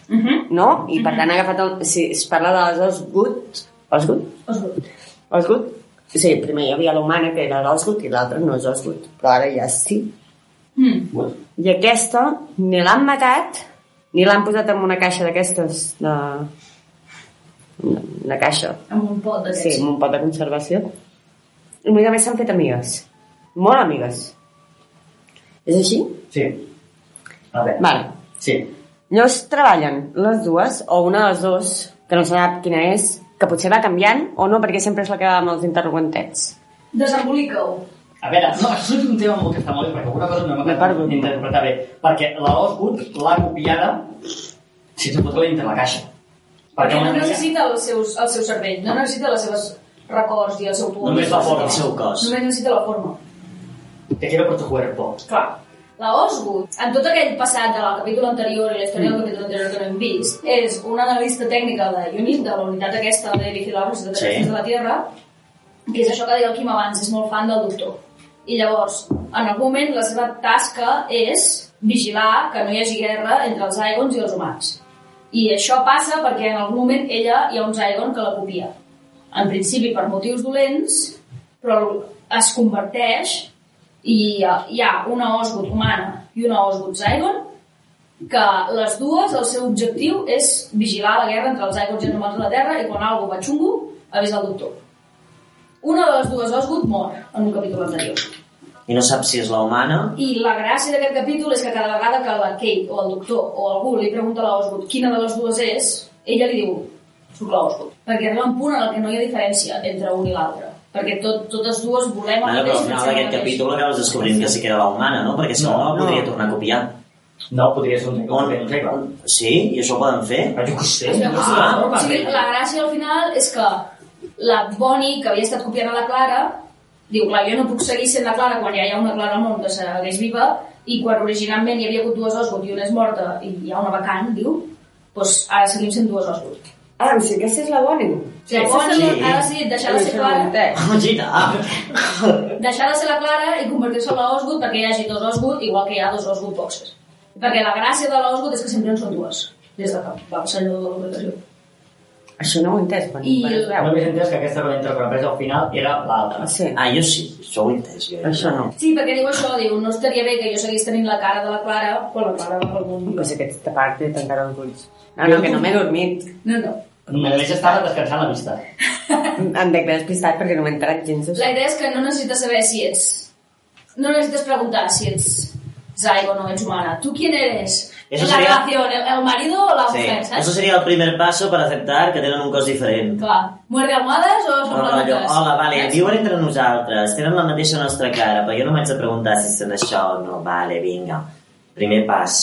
Mhm. no? I per tant ha agafat el... Si es parla de les Osgood... Osgood? Osgood. Osgood? Sí, primer hi havia l'humana que era l'Osgood i l'altra no és Osgood, però ara ja sí. Mm. I aquesta ni l'han matat ni l'han posat en una caixa d'aquestes de... Una, una caixa Amb un pot d'aquests. Sí, amb un pot de conservació. I a més s'han fet amigues. Molt amigues. És així? Sí. A veure. Vale. Sí. Llavors treballen les dues, o una de les dues, que no sap quina és, que potser va canviant, o no, perquè sempre és la que va amb els interrogantets. Desembolica-ho. A veure, no, això és un tema molt que està molt bé, perquè alguna cosa no m'ha perdut. d'interpretar bé. Perquè la Osgood l'ha copiada sense fotre-la dintre la caixa. Perquè no una mica- necessita els seus, el seu cervell, no necessita les seves records i el seu poder. Només la forma. El seu cos. Només necessita la forma. Te quiero por tu cuerpo. Clar. La Osgood, en tot aquell passat del capítol anterior i la història del capítol anterior que no hem vist, és una analista tècnica de UNIT, de la unitat aquesta de vigilar els Sí. de la Terra, que és això que deia el Quim abans, és molt fan del doctor. I llavors, en algun moment, la seva tasca és vigilar que no hi hagi guerra entre els Aigons i els humans. I això passa perquè en algun moment ella hi ha un Zygon que la copia. En principi per motius dolents, però es converteix i hi ha, hi ha una Osgood humana i una Osgood Zygon que les dues, el seu objectiu és vigilar la guerra entre els Zygons i els humans de la Terra i quan algú va xungo, avisa el doctor. Una de les dues Osgood mor en un capítol anterior. I no sap si és la humana I la gràcia d'aquest capítol és que cada vegada que la Kate o el doctor o algú li pregunta a la Osgood quina de les dues és, ella li diu soc la Osgood. Perquè arriba un punt en el que no hi ha diferència entre un i l'altre. Perquè tot, totes dues volem Bueno, però al final d'aquest capítol acabes descobrint que sí que era la humana, no? Perquè si no, No, no podria tornar a copiar. No, podria ser un segle. On, Un sí? I això ho poden fer? Ah, jo què sé. Sí. Ah, o sigui, la gràcia al final és que la Bonnie, que havia estat copiant a la Clara, diu, clar, jo no puc seguir sent la Clara quan ja hi ha una Clara al món que segueix viva, i quan originalment hi havia hagut dues Osgood i una és morta i hi ha una vacant, diu, doncs ara seguim sent dues Osgood. Ah, sigui, aquesta és la Bonnie. La Bonnie Sí. ha decidit deixar de ser Clara, Oh! Ah. deixar de ser la Clara i convertir-se en la Osgood perquè hi hagi dos Osgood, igual que hi ha dos Osgood boxers. Perquè la gràcia de l'Osgood és que sempre en són dues, des de que va allò de l'obligació. Això no ho he entès, quan, I quan veu. havies entès que aquesta que va entrar per l'empresa al final era l'altra. Sí, Ah, jo sí, això ho he entès. Jo. això no. Sí, perquè diu això, diu, no estaria bé que jo seguís tenint la cara de la Clara quan la Clara va pel món. Pues aquesta part té tancar els ulls. No, no, que no m'he dormit. No, no. Només estava descansant la vista. Em dec haver despistat perquè no m'he enterat gens La idea és que no necessites saber si ets... No necessites preguntar si ets Zygon o ets humana. ¿Tú quién eres? Eso en la sería- relación, el, el marido o la Sí, mujer, ¿sabes? eso sería el primer paso para aceptar que tenen un cos diferent. Clar. ¿Muerde almohades o són No, plantes? hola, vale, Saps? viuen entre nosaltres, tenen la mateixa nostra cara, però jo no m'haig de preguntar si són això o no. Vale, vinga. Primer pas.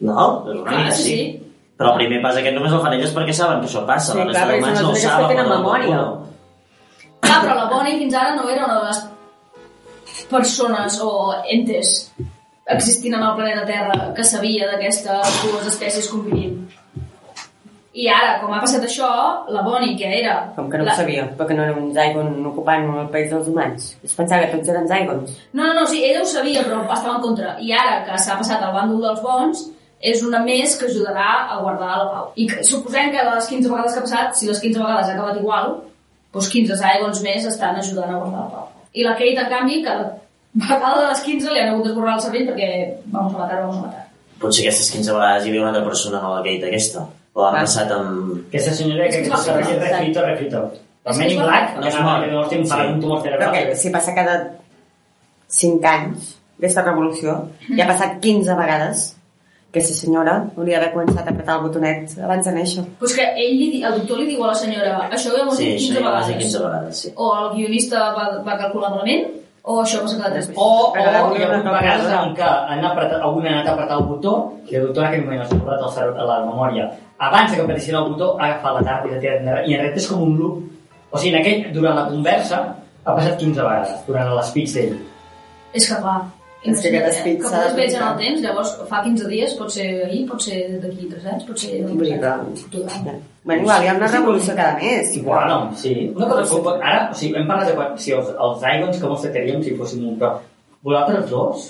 No? És una Clar, mica sí, sí. Però el primer pas aquest només el fan elles perquè saben que això passa. Sí, la resta d'humans no ho saben. que tenen però no, memòria. no. Clar, però la Bonnie fins ara no era una de les persones o entes existint en el planeta Terra que sabia d'aquestes dues espècies convivint. I ara, com ha passat això, la Bonnie, que era... Com que no la... ho sabia, perquè no era un Zygon ocupant el país dels humans. Es pensava que tots eren Zygons. No, no, no, sí, ella ho sabia, però estava en contra. I ara que s'ha passat al bàndol dels bons, és una més que ajudarà a guardar la pau. I que, suposem que de les 15 vegades que ha passat, si les 15 vegades ha acabat igual, doncs 15 Zygons més estan ajudant a guardar la pau. I la Kate, en canvi, cada vegada de les 15 li han hagut d'esborrar el cervell perquè vamos a matar, vamos a matar. Potser aquestes 15 vegades hi havia una altra persona nova que aquesta. O Ah. passat amb... Aquesta senyora que s'ha refrito, refrito. És El que Men in la- Black, No que es anava que no té un, tumor Però cerebral. que si passa cada 5 anys d'aquesta revolució, ja ha passat 15 vegades aquesta senyora hauria d'haver començat a apretar el botonet abans de néixer. Pues que ell li, di- el doctor li diu a la senyora això ho hem Sí, dit 15 això ja va ser vegades. 15 vegades, sí. O el guionista va, va calcular malament, o això passa cada 3 mesos. O, o Però hi ha una hagut vegades en què han apretat, algun ha anat a apretar el botó i el doctor en aquell moment s'ha acordat el cere- la memòria. Abans que apretissin el botó, ha agafat la tarda i l'ha tirat enrere. I en realitat és com un loop. O sigui, en aquell, durant la conversa, ha passat 15 vegades, durant l'espeech d'ell. És que clar, És que aquest speech que es veig en el temps, llavors fa 15 dies, pot ser ahir, pot ser d'aquí 3 anys, pot ser... Dir que... Bueno, igual, hi ha una revolució cada mes. Bueno, sí. Una cosa, com, ara, o sigui, hem parlat de quan, si els, els Zygons com els tractaríem si fóssim un... Però vosaltres dos,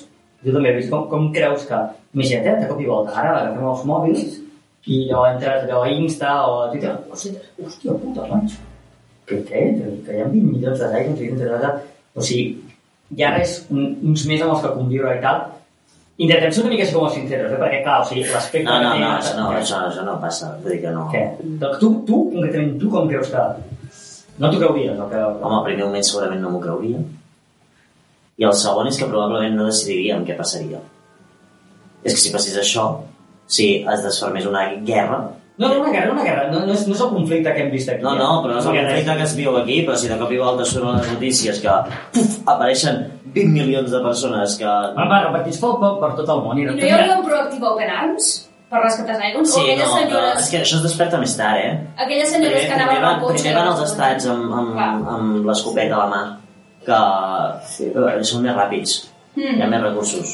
jo també he vist com, com creus que... Imagina't, eh, de cop i volta, ara agafem els mòbils i o entres allò a Insta o a Twitter, hòstia, hòstia puta, doncs, que què? Que, que hi ha 20 milions de Zygons i de... O sigui, hi ha res, un, uns més amb els que conviure i tal, Intentem ser una mica així com els sinceros, eh? perquè clar, o sigui, l'aspecte No, no, té- no, això no, això, això no passa. Vull dir que no. Què? Doncs tu, tu, concretament, tu com creus que... No t'ho creuries, el que... Home, al primer moment segurament no m'ho creuria. I el segon és que probablement no decidiríem què passaria. És que si passés això, si es desfermés una guerra... No, no, una guerra, una guerra. No, no, és, no és el conflicte que hem vist aquí. No, no, però no és el conflicte que es viu aquí, però si de cop i volta surten les notícies que puf, apareixen 20 milions de persones que... Va, va, repartits pel, per, per tot el món. I I no hi hauria un proactiu Open Arms per rescatar Zygons? Sí, o aquelles no, però senyores... és que això es desperta més tard, eh? Aquelles senyores Primer, que anaven primer, amb el van, cotxe... primer van als estats amb, Clar. amb, amb l'escopeta a la mà, que eh, són més ràpids, Mm. hi ha més recursos.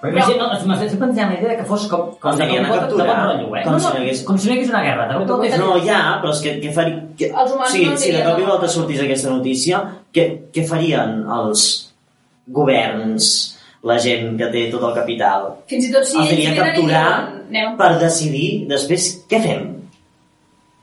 Però imagina, no, fet pensar en la idea que fos com... com de capturar. bon rotllo, eh? Com no, si no, no hagués- com si no hi hagués una guerra. De cop volta és- No, ja, però és que què faria... Que, Els humans sí, no si de cop i no. volta sortís aquesta notícia, què, què farien els governs, la gent que té tot el capital? Fins i tot si els ells capturar per decidir després què fem.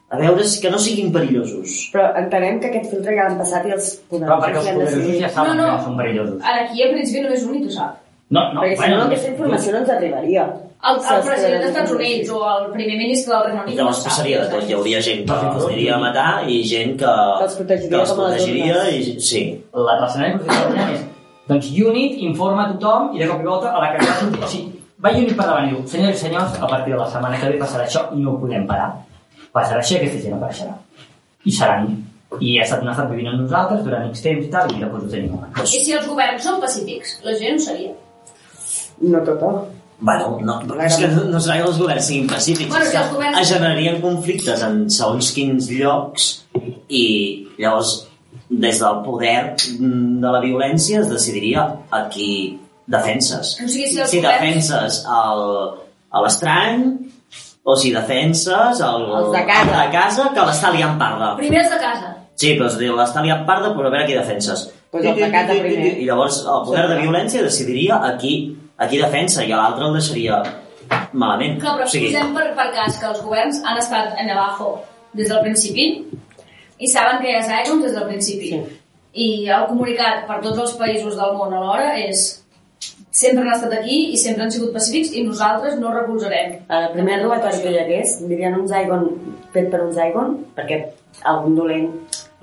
A veure si que no siguin perillosos. Però entenem que aquest filtre ja l'han passat i els Però perquè els han poderosos ja saben No, no. que són perillosos. Ara aquí al principi només un i tu saps. No, no, Perquè si no, aquesta informació no ens arribaria. El, el president dels Estats Units o el primer ministre del Regne I Unit llavors no sap. passaria de tot. Hi hauria gent que els aniria a matar i gent que, Que els protegiria que els protegiria i, sí. La l'escenari que us és doncs Unit informa a tothom i de cop i volta a la que va sortir... O sigui, va Unit per davant i diu senyors i senyors, a partir de la setmana que ve passarà això i no ho podem parar. Passarà això i aquesta gent apareixerà. I seran. I ha estat, han estat vivint amb nosaltres durant X temps i tal, i mira, doncs ho tenim. I si els governs són pacífics, la gent ho seria. No tota. Bueno, no, però és que no, no serà que els governs siguin pacífics, Bueno, que els governs- es generarien conflictes en segons quins llocs i llavors des del poder de la violència es decidiria a qui defenses. O sigui, si si governs- defenses el, a l'estrany o si defenses el, Els de casa. el de casa que l'està liant parda. Primer els de casa. Sí, però es diu, l'està liant parda, però a veure qui defenses. Pues el de casa primer. I llavors el poder de violència decidiria a qui, a qui defensa i a l'altre el deixaria malament. Clar, però o sigui, posem per, per cas que els governs han estat en abajo des del principi i saben que hi ha Zygons des del principi. Sí. I el comunicat per tots els països del món alhora és sempre han estat aquí i sempre han sigut pacífics i nosaltres no recolzarem. El primer robatori que hi hagués, dirien un Zygon fet per un Zygon, perquè algun dolent,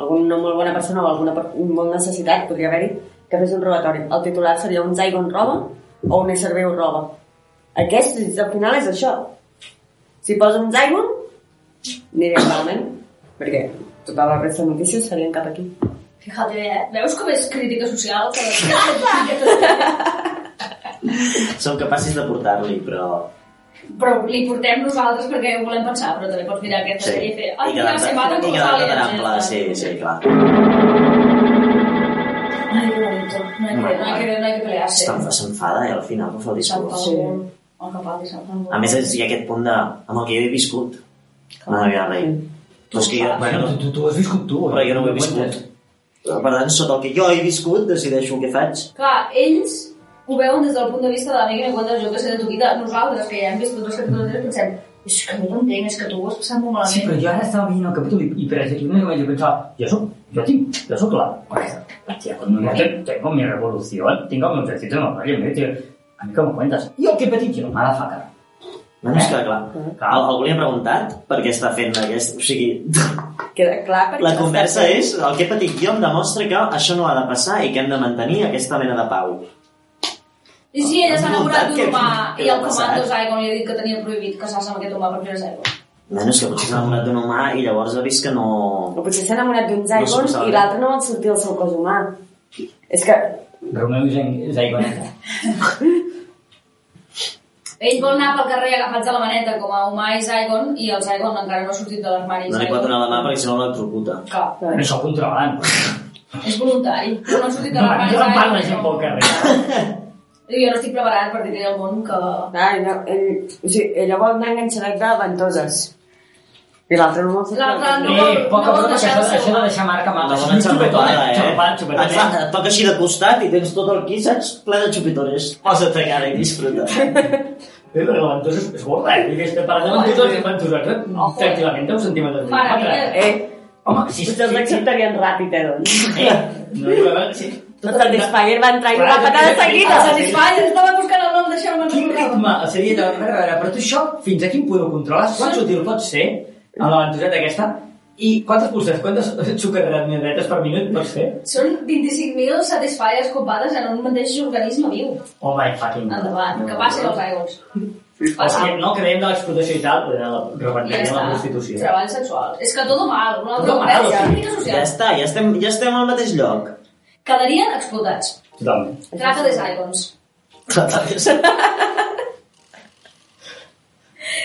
algun no molt bona persona o alguna molt necessitat podria haver-hi, que fes un robatori. El titular seria un Zygon roba o un ésser viu roba. Aquest, al final, és això. Si posa un Zygon, aniria malament, perquè tota la resta de notícies serien cap aquí. Fíjate, eh? Veus com és crítica social? Que... som capaços de portar-li, però... però li portem nosaltres perquè ho volem pensar, però també pots mirar aquesta Sí. sèrie i fer I ai, mira, quedar-te se maten i com ample, està. sí, sí, clar. Ay, No hay que, no hay que, no hay que pelearse. Se'n- S'enfada, eh, al final, que fa el discurs. El Pau. A més, és, hi ha aquest punt de, amb el que jo he viscut. No, ja, rei. És que jo, Bueno, tu, tu, tu has viscut tu. però jo no ho he viscut. Per tant, sota el que jo he viscut, decideixo què faig. Clar, ells ho veuen des del punt de vista de l'amiga que cuenta jo que sé de tu vida. Nosaltres, que ja hem vist tots els capítols anteriors, pensem és que no t'entenc, és que tu ho has passat molt Sí, malament. però jo ara estava veient el capítol i, i per exemple, una cosa jo pensava, jo soc, jo tinc, jo soc la, la tía con mi tengo mi revolución, tengo mi ejército, no, vale, me tío, a mí que me cuentas, jo que petit, jo, motherfucker. Bueno, és que, clar, al, algú li ha preguntat per què està fent aquest... O sigui, Queda clar perquè... la conversa fent- és, el que he patit jo em demostra que això no ha de passar i que hem de mantenir aquesta mena de pau. I si ella s'ha enamorat d'un humà i el comando Zygon li ha dit que tenia prohibit casar-se amb aquest humà perquè era Zygon. Bueno, és que potser s'ha enamorat d'un humà i llavors ha vist que no... O potser s'ha enamorat d'un No Zygon sabe. i l'altre no vol sortir del seu cos humà. És que... Romeu i Zaigoneta. Ell vol anar pel carrer agafats de la maneta com a humà i Zygon i el Zygon encara no ha sortit de l'armari. No li pot donar la mà perquè si no l'electrocuta. Clar, Però això ho controlen. és voluntari. Però no ha sortit de No, l'armari no parla Zygon. gent pel carrer. Jo no estic preparat per dir-li al món que... Ai, no, ell, o sigui, ella vol anar enganxadet de ventoses. I l'altre no vol fer L'altre no Eh, vol, poc a no poc, això, deixar de això de deixar marca No marca. donen xapetones, eh? Et, fa, xupetones. et toca així de costat i tens tot el aquí, saps? Ple de xupitones. Posa't a cara i disfruta. Eh, però la ventosa és, és gorda, eh? Vull dir, estem parlant de ventoses, ventoses, Ojo. tranquil·lament 10 centímetres. de diàmetre. Eh, Home, si... potser els acceptarien ràpid, eh, doncs. Eh, no haver... Sí. Tot el Satisfyer va entrar i va patar de sí, sí, seguida. sí. Satisfyer, estava buscant el nom de Sherman Quin ritme seria de... A a veure, però tu això, fins a quin punt ho controles? Quant sutil pot ser amb la ventoseta aquesta? I quantes pulses, quantes sucadretes per minut pots fer? Són 25.000 Satisfyers copades en un mateix organisme viu. Oh my fucking god. Endavant, que passin els. O sigui, no, que dèiem de l'explotació i tal, de la Ja revertir la prostitució. Treball sexual. És que tot mal, una altra Todo mal, Ja social. està, ja estem, ja estem al mateix lloc. Quedarien explotats. Totalment. Trata de Zygons.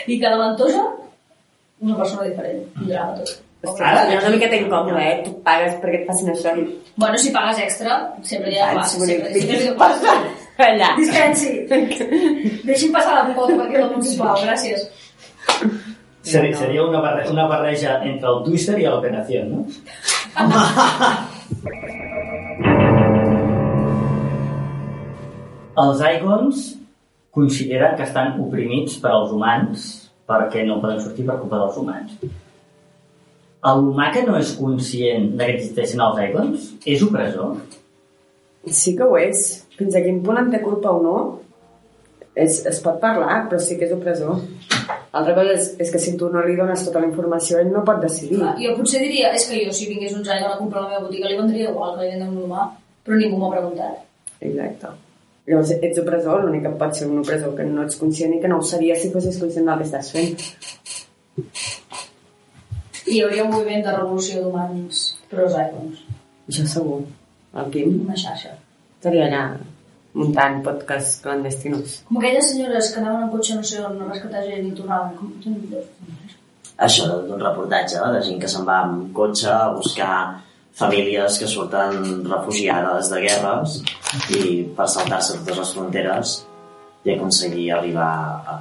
I cada ventosa, una persona diferent. Millorava tot. Ara, és una miqueta incòmode, eh? Tu pagues perquè et facin això. Bueno, si pagues extra, sempre hi ha vull Sempre, sempre, passa. Allà. Dispensi. Deixi'm passar la pota perquè la punt, sisplau. Gràcies. Seria, seria una, barre, una barreja entre el Twister i l'Operació, no? Els Aigons consideren que estan oprimits per als humans perquè no poden sortir per culpa dels humans. L'humà que no és conscient de que existeixen els Aigons és opressor? Sí que ho és. Fins a quin punt en té culpa o no, és, es pot parlar, però sí que és opressor. Altra cosa és, és que si tu no li dones tota la informació, ell no pot decidir. Clar, Jo potser diria, és que jo si vingués un Zygon a comprar a la meva botiga li vendria igual que li venen un humà, però ningú m'ha preguntat. Exacte. Llavors, ets opressor, l'únic que pot ser un opressor que no ets conscient i que no ho seria si fossis conscient del que estàs fent. I hi hauria un moviment de revolució d'humans pro Zygons. Això segur. El Quim Una xarxa. estaria allà muntant podcasts clandestinos. Com aquelles senyores que anaven en cotxe no sé on a rescatar gent i tornaven. Com... Això d'un reportatge de gent que se'n va amb cotxe a buscar famílies que surten refugiades de guerres i per saltar-se totes les fronteres i aconseguir arribar a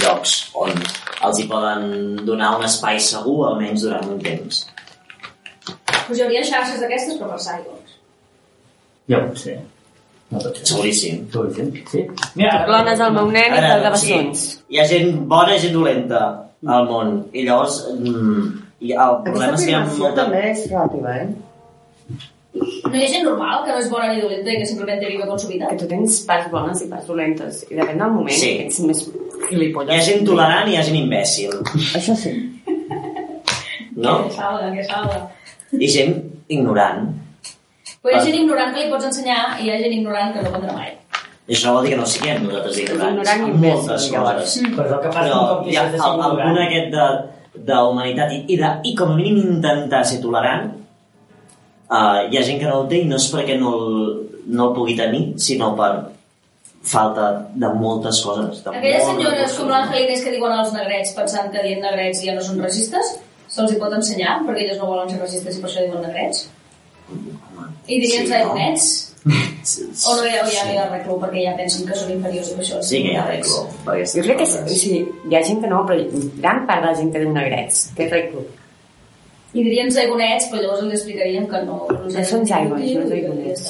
llocs on els hi poden donar un espai segur almenys durant un temps. Pues hi hauria xarxes d'aquestes però per Zygons. Ja pot ser. No pot ser. Seguríssim. Seguríssim, sí. Mira, Clones el meu nen i te'l o sigui, gabassons. hi ha gent bona i gent dolenta al món i llavors mm, i el problema és que hi ha molta... és relativa, eh? No hi ha gent normal que no és bona ni dolenta i que simplement té vida consumida. Que tu tens parts bones i parts dolentes i depèn del moment Sí. que ets més Hi gilipolles. ha gent tolerant i hi ha gent imbècil, Això sí. no? Que salga, que salga. I gent ignorant. Però hi ha gent ignorant que li pots ensenyar i hi ha gent ignorant que no aprendrà mai. I això no vol dir que no siguem nosaltres ignorants. Ignorant i moltes coses. Però és el que fas Però un cop hi de el, punt aquest de, de humanitat i, i, de, i com a mínim intentar ser tolerant uh, hi ha gent que no el té i no és perquè no el, no el pugui tenir, sinó per falta de moltes coses. De Aquelles moltes senyores coses. com l'Angelines que diuen als negrets pensant que dient negrets ja no són racistes, se'ls hi pot ensenyar perquè elles no volen ser racistes i per això diuen negrets? I dirien Sí, sí, no? Sí, O no hi ha, hi ha reclu perquè ja pensen que són inferiors i per això Sí que hi ha reclo. perquè Jo crec que sí, hi ha gent que no, però gran part de la gent que diu negrets té reclu. I dirien zaigonets, però llavors els explicaríem que no... Ja són zaigons, no zaigonets.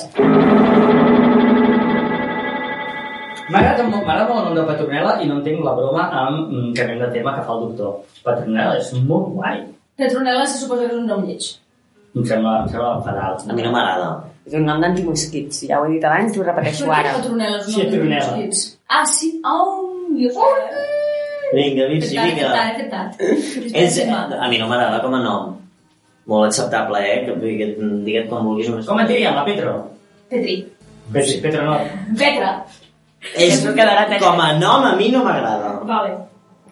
M'agrada molt, molt el nom de Petronella i no entenc la broma amb mm, canviant de tema que fa el doctor. Petronella és molt guai. Petronella se suposa que és un nom lleig. Em sembla, em sembla fatal. A mi no m'agrada. És un nom d'antimosquits, ja ho he dit abans i ho repeteixo Per què ara. Petronella és un Sí, nom de Petronella. mosquits? Ah, sí? Oh, jo sé. Vinga, tard, vinga. fet tard. És, a mi no m'agrada com a nom. Molt acceptable, eh? Que, que digue't com vulguis. Només... Com et diríem, la Petro? Petri. Petri, Petro no. Petra. És, quedarà tallat. com a nom a mi no m'agrada. Vale.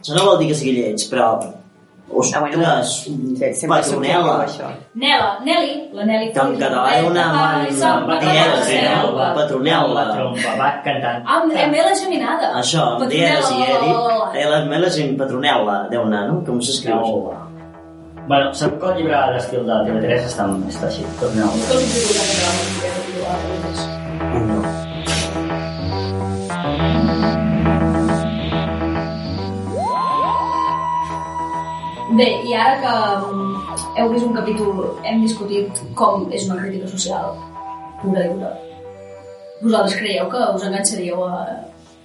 Això no vol dir que sigui lleig, però... Ostres, Ah, bueno, sí, això. Nela, Nelly, la Nelly Que en català hi ha una... una dièresi, no? Petronella. La trompa, va cantant. Ah, amb L geminada. Això, amb dit. Eh, la mela és Petronella, deu anar, no? Com s'escriu No. Bueno, segur que el llibre d'estil de TV3 està, està així. Tot nou. Que us he dit que la música que diu a la No. Bé, i ara que mm, heu vist un capítol, hem discutit com és una crítica social pura i dura. Vosaltres creieu que us enganxaríeu a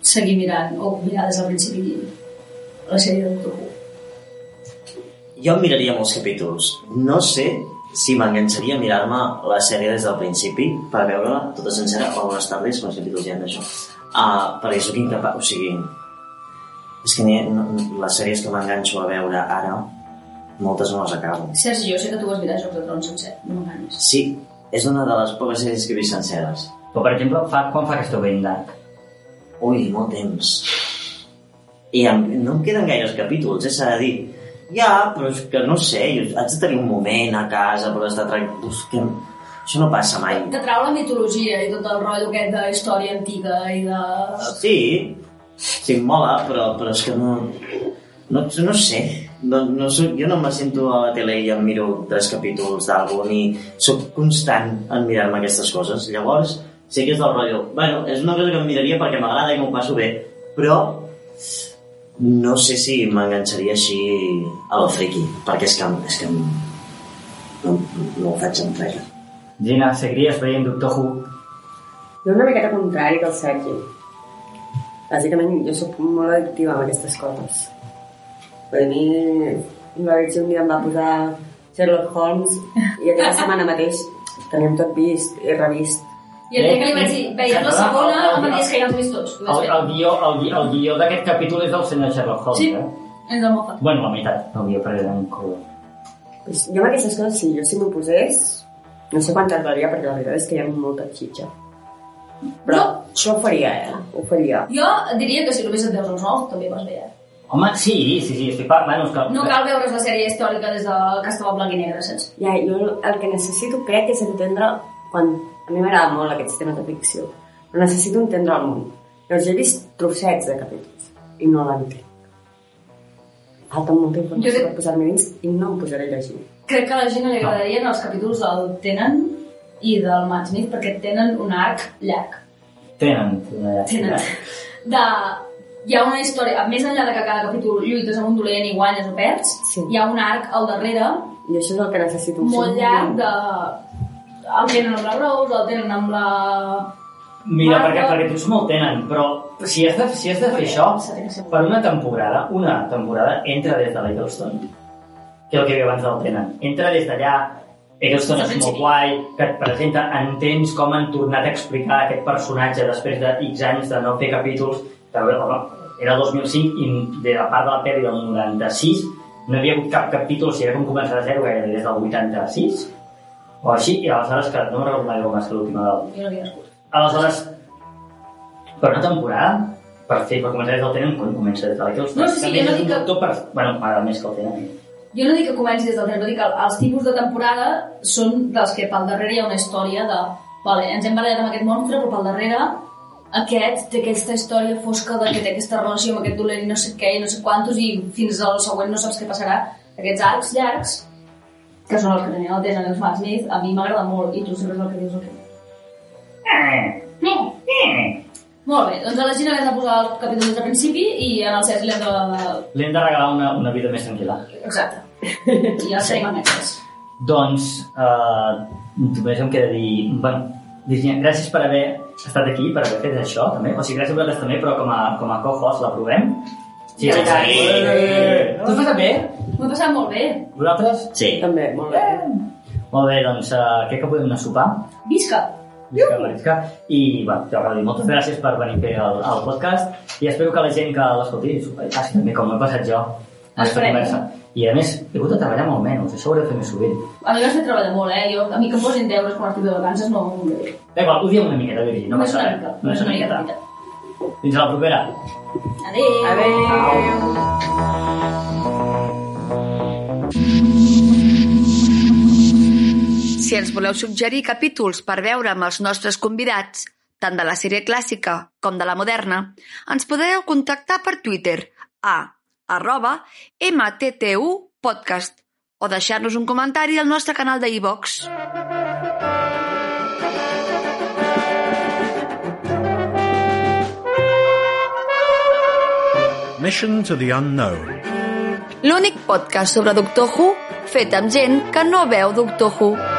seguir mirant o mirar des del principi la sèrie de Doctor Who? Jo em miraria molts capítols. No sé si m'enganxaria a mirar-me la sèrie des del principi per veure-la tota sencera o bones tardes, quants capítols hi ha d'això. Uh, perquè sóc incapaç, o sigui... És que no, les sèries que m'enganxo a veure ara, moltes no les acabo. Sergi, jo sé que tu vas mirar Jocs de Trons sencer, no m'enganyis. Sí, és una de les poques sèries que he vist senceres. Però, per exemple, fa, quan fa que esteu veient Dark? Ui, molt temps. I em, no em queden gaires capítols, eh, s'ha de dir. Ja, però és que no sé, jo haig de tenir un moment a casa per estar tranquil. Que això no passa mai. T'atrau la mitologia i tot el rotllo aquest de història antiga i de... Sí, sí, mola, però, però és que no... No, no sé, no, no soc, jo no me sento a la tele i em miro tres capítols d'algú ni sóc constant en mirar-me aquestes coses. Llavors, sé que és del rotllo. Bueno, és una cosa que em miraria perquè m'agrada i m'ho passo bé, però no sé si m'enganxaria així a lo friki, perquè és que, és que no, no ho faig amb res. Gina, seguiries veient Doctor Who? Jo una miqueta contrari que el Sergi. Bàsicament, jo sóc molt addictiva amb aquestes coses. Per a mi, la Virgil un dia em va posar Sherlock Holmes i aquella setmana mateix teníem tot vist i revist. I el dia que li vaig dir, veies la segona, em va dir "És que ja els vist tots. El, el guió, el, gui- el guió d'aquest capítol és del senyor Sherlock Holmes, Sí. eh? És el Moffat. Bueno, la meitat del guió, perquè era un cruel. Pues jo amb aquestes coses, sí, jo si m'ho posés, no sé quant tardaria, perquè la veritat és que hi ha molta xitxa. Però No. això ho faria, eh? Ho faria. Jo diria que si només et veus els nous, també vas bé, eh? Home, sí, sí, sí, estic parlant... Bueno, que... No cal veure's la sèrie històrica des de que estava blanc i negre, saps? Ja, jo el que necessito crec és entendre quan... A mi m'agrada molt aquests temes de ficció, però necessito entendre el món. Llavors, jo he vist trossets de capítols i no l'entenc. Falta molta informació crec- per posar-me dins i no em posaré a llegir. Crec que a la gent li agradarien els capítols del Tenen i del Matt Smith perquè tenen un arc llarg. Tenen. eh, Tenen. De... Hi ha una història, més enllà de que cada capítol lluites amb un dolent i guanyes o perds, Sí. hi ha un arc al darrere I això és el que necessito. molt llarg de... El tenen amb la Rose, el tenen amb la... Mira, perquè, perquè tots me'l tenen, però si has de, si has de fer això, per una temporada, una temporada, entra des de l'Eggleston, que el que havia abans del tenen. Entra des d'allà, Eggleston és molt guai, que et presenta, entens com han tornat a explicar aquest personatge després de X anys de no fer capítols, home, era el 2005 i de la part de la pel·li del 96 no hi havia hagut cap capítol, si era com començar de zero, gairebé des del 86, o així, i aleshores, que no me'n recordo mai com va ser l'última del, Jo no havia nascut. Aleshores, per una temporada, per fer, per començar des del tenen, quan comença des de l'Eggleston. No, sí, sí, jo no dic que- Per... Bueno, m'agrada més que el tenen. Jo no dic que comenci des del tren, no dic que els tipus de temporada són dels que pel darrere hi ha una història de vale, ens hem barallat amb aquest monstre, però pel darrere aquest té aquesta història fosca de que té aquesta relació amb aquest dolent i no sé què i no sé quantos i fins al següent no saps què passarà. Aquests arcs llargs, que són els que tenien el Tenen els Matt Smith, a mi m'agrada molt i tu sempre és el que dius el que... Molt bé, doncs a la Gina l'hem de posar el capítol des del principi i en el Cesc l'hem de... Li hem de regalar una, una vida més tranquil·la. Exacte. I ja serem annexes. Doncs, eh, només em queda dir... Bueno, Virginia, gràcies per haver estat aquí, per haver fet això, també. O sigui, gràcies a vosaltres també, però com a, com a co-host l'aprovem. Sí, sí, sí. Tu has passat bé? M'ho he passat molt bé. Vosaltres? Sí. També, molt bé. Molt bé, doncs uh, crec que podem anar a sopar. Visca! Visca, Marisca. I, bueno, t'ho dir, moltes gràcies per venir a fer el, el podcast i espero que la gent que l'escolti s'ho passi també com ho he passat jo Esperem. conversa. I a més, he hagut de treballar molt menys, això ho hauré de fer més sovint. A mi m'has fet treballar molt, eh? Jo, a mi que em posin deures quan estic de vacances no. Da igual, ho diem una miqueta, Virgi, no passa una res. mica. Només una miqueta. miqueta. Fins a la propera. Adéu! Adéu! Si ens voleu suggerir capítols per veure amb els nostres convidats, tant de la sèrie clàssica com de la moderna, ens podeu contactar per Twitter a arroba mttu podcast o deixar-nos un comentari al nostre canal de iVox. Mission to the Unknown. L'únic podcast sobre Doctor Who fet amb gent que no veu Doctor Who.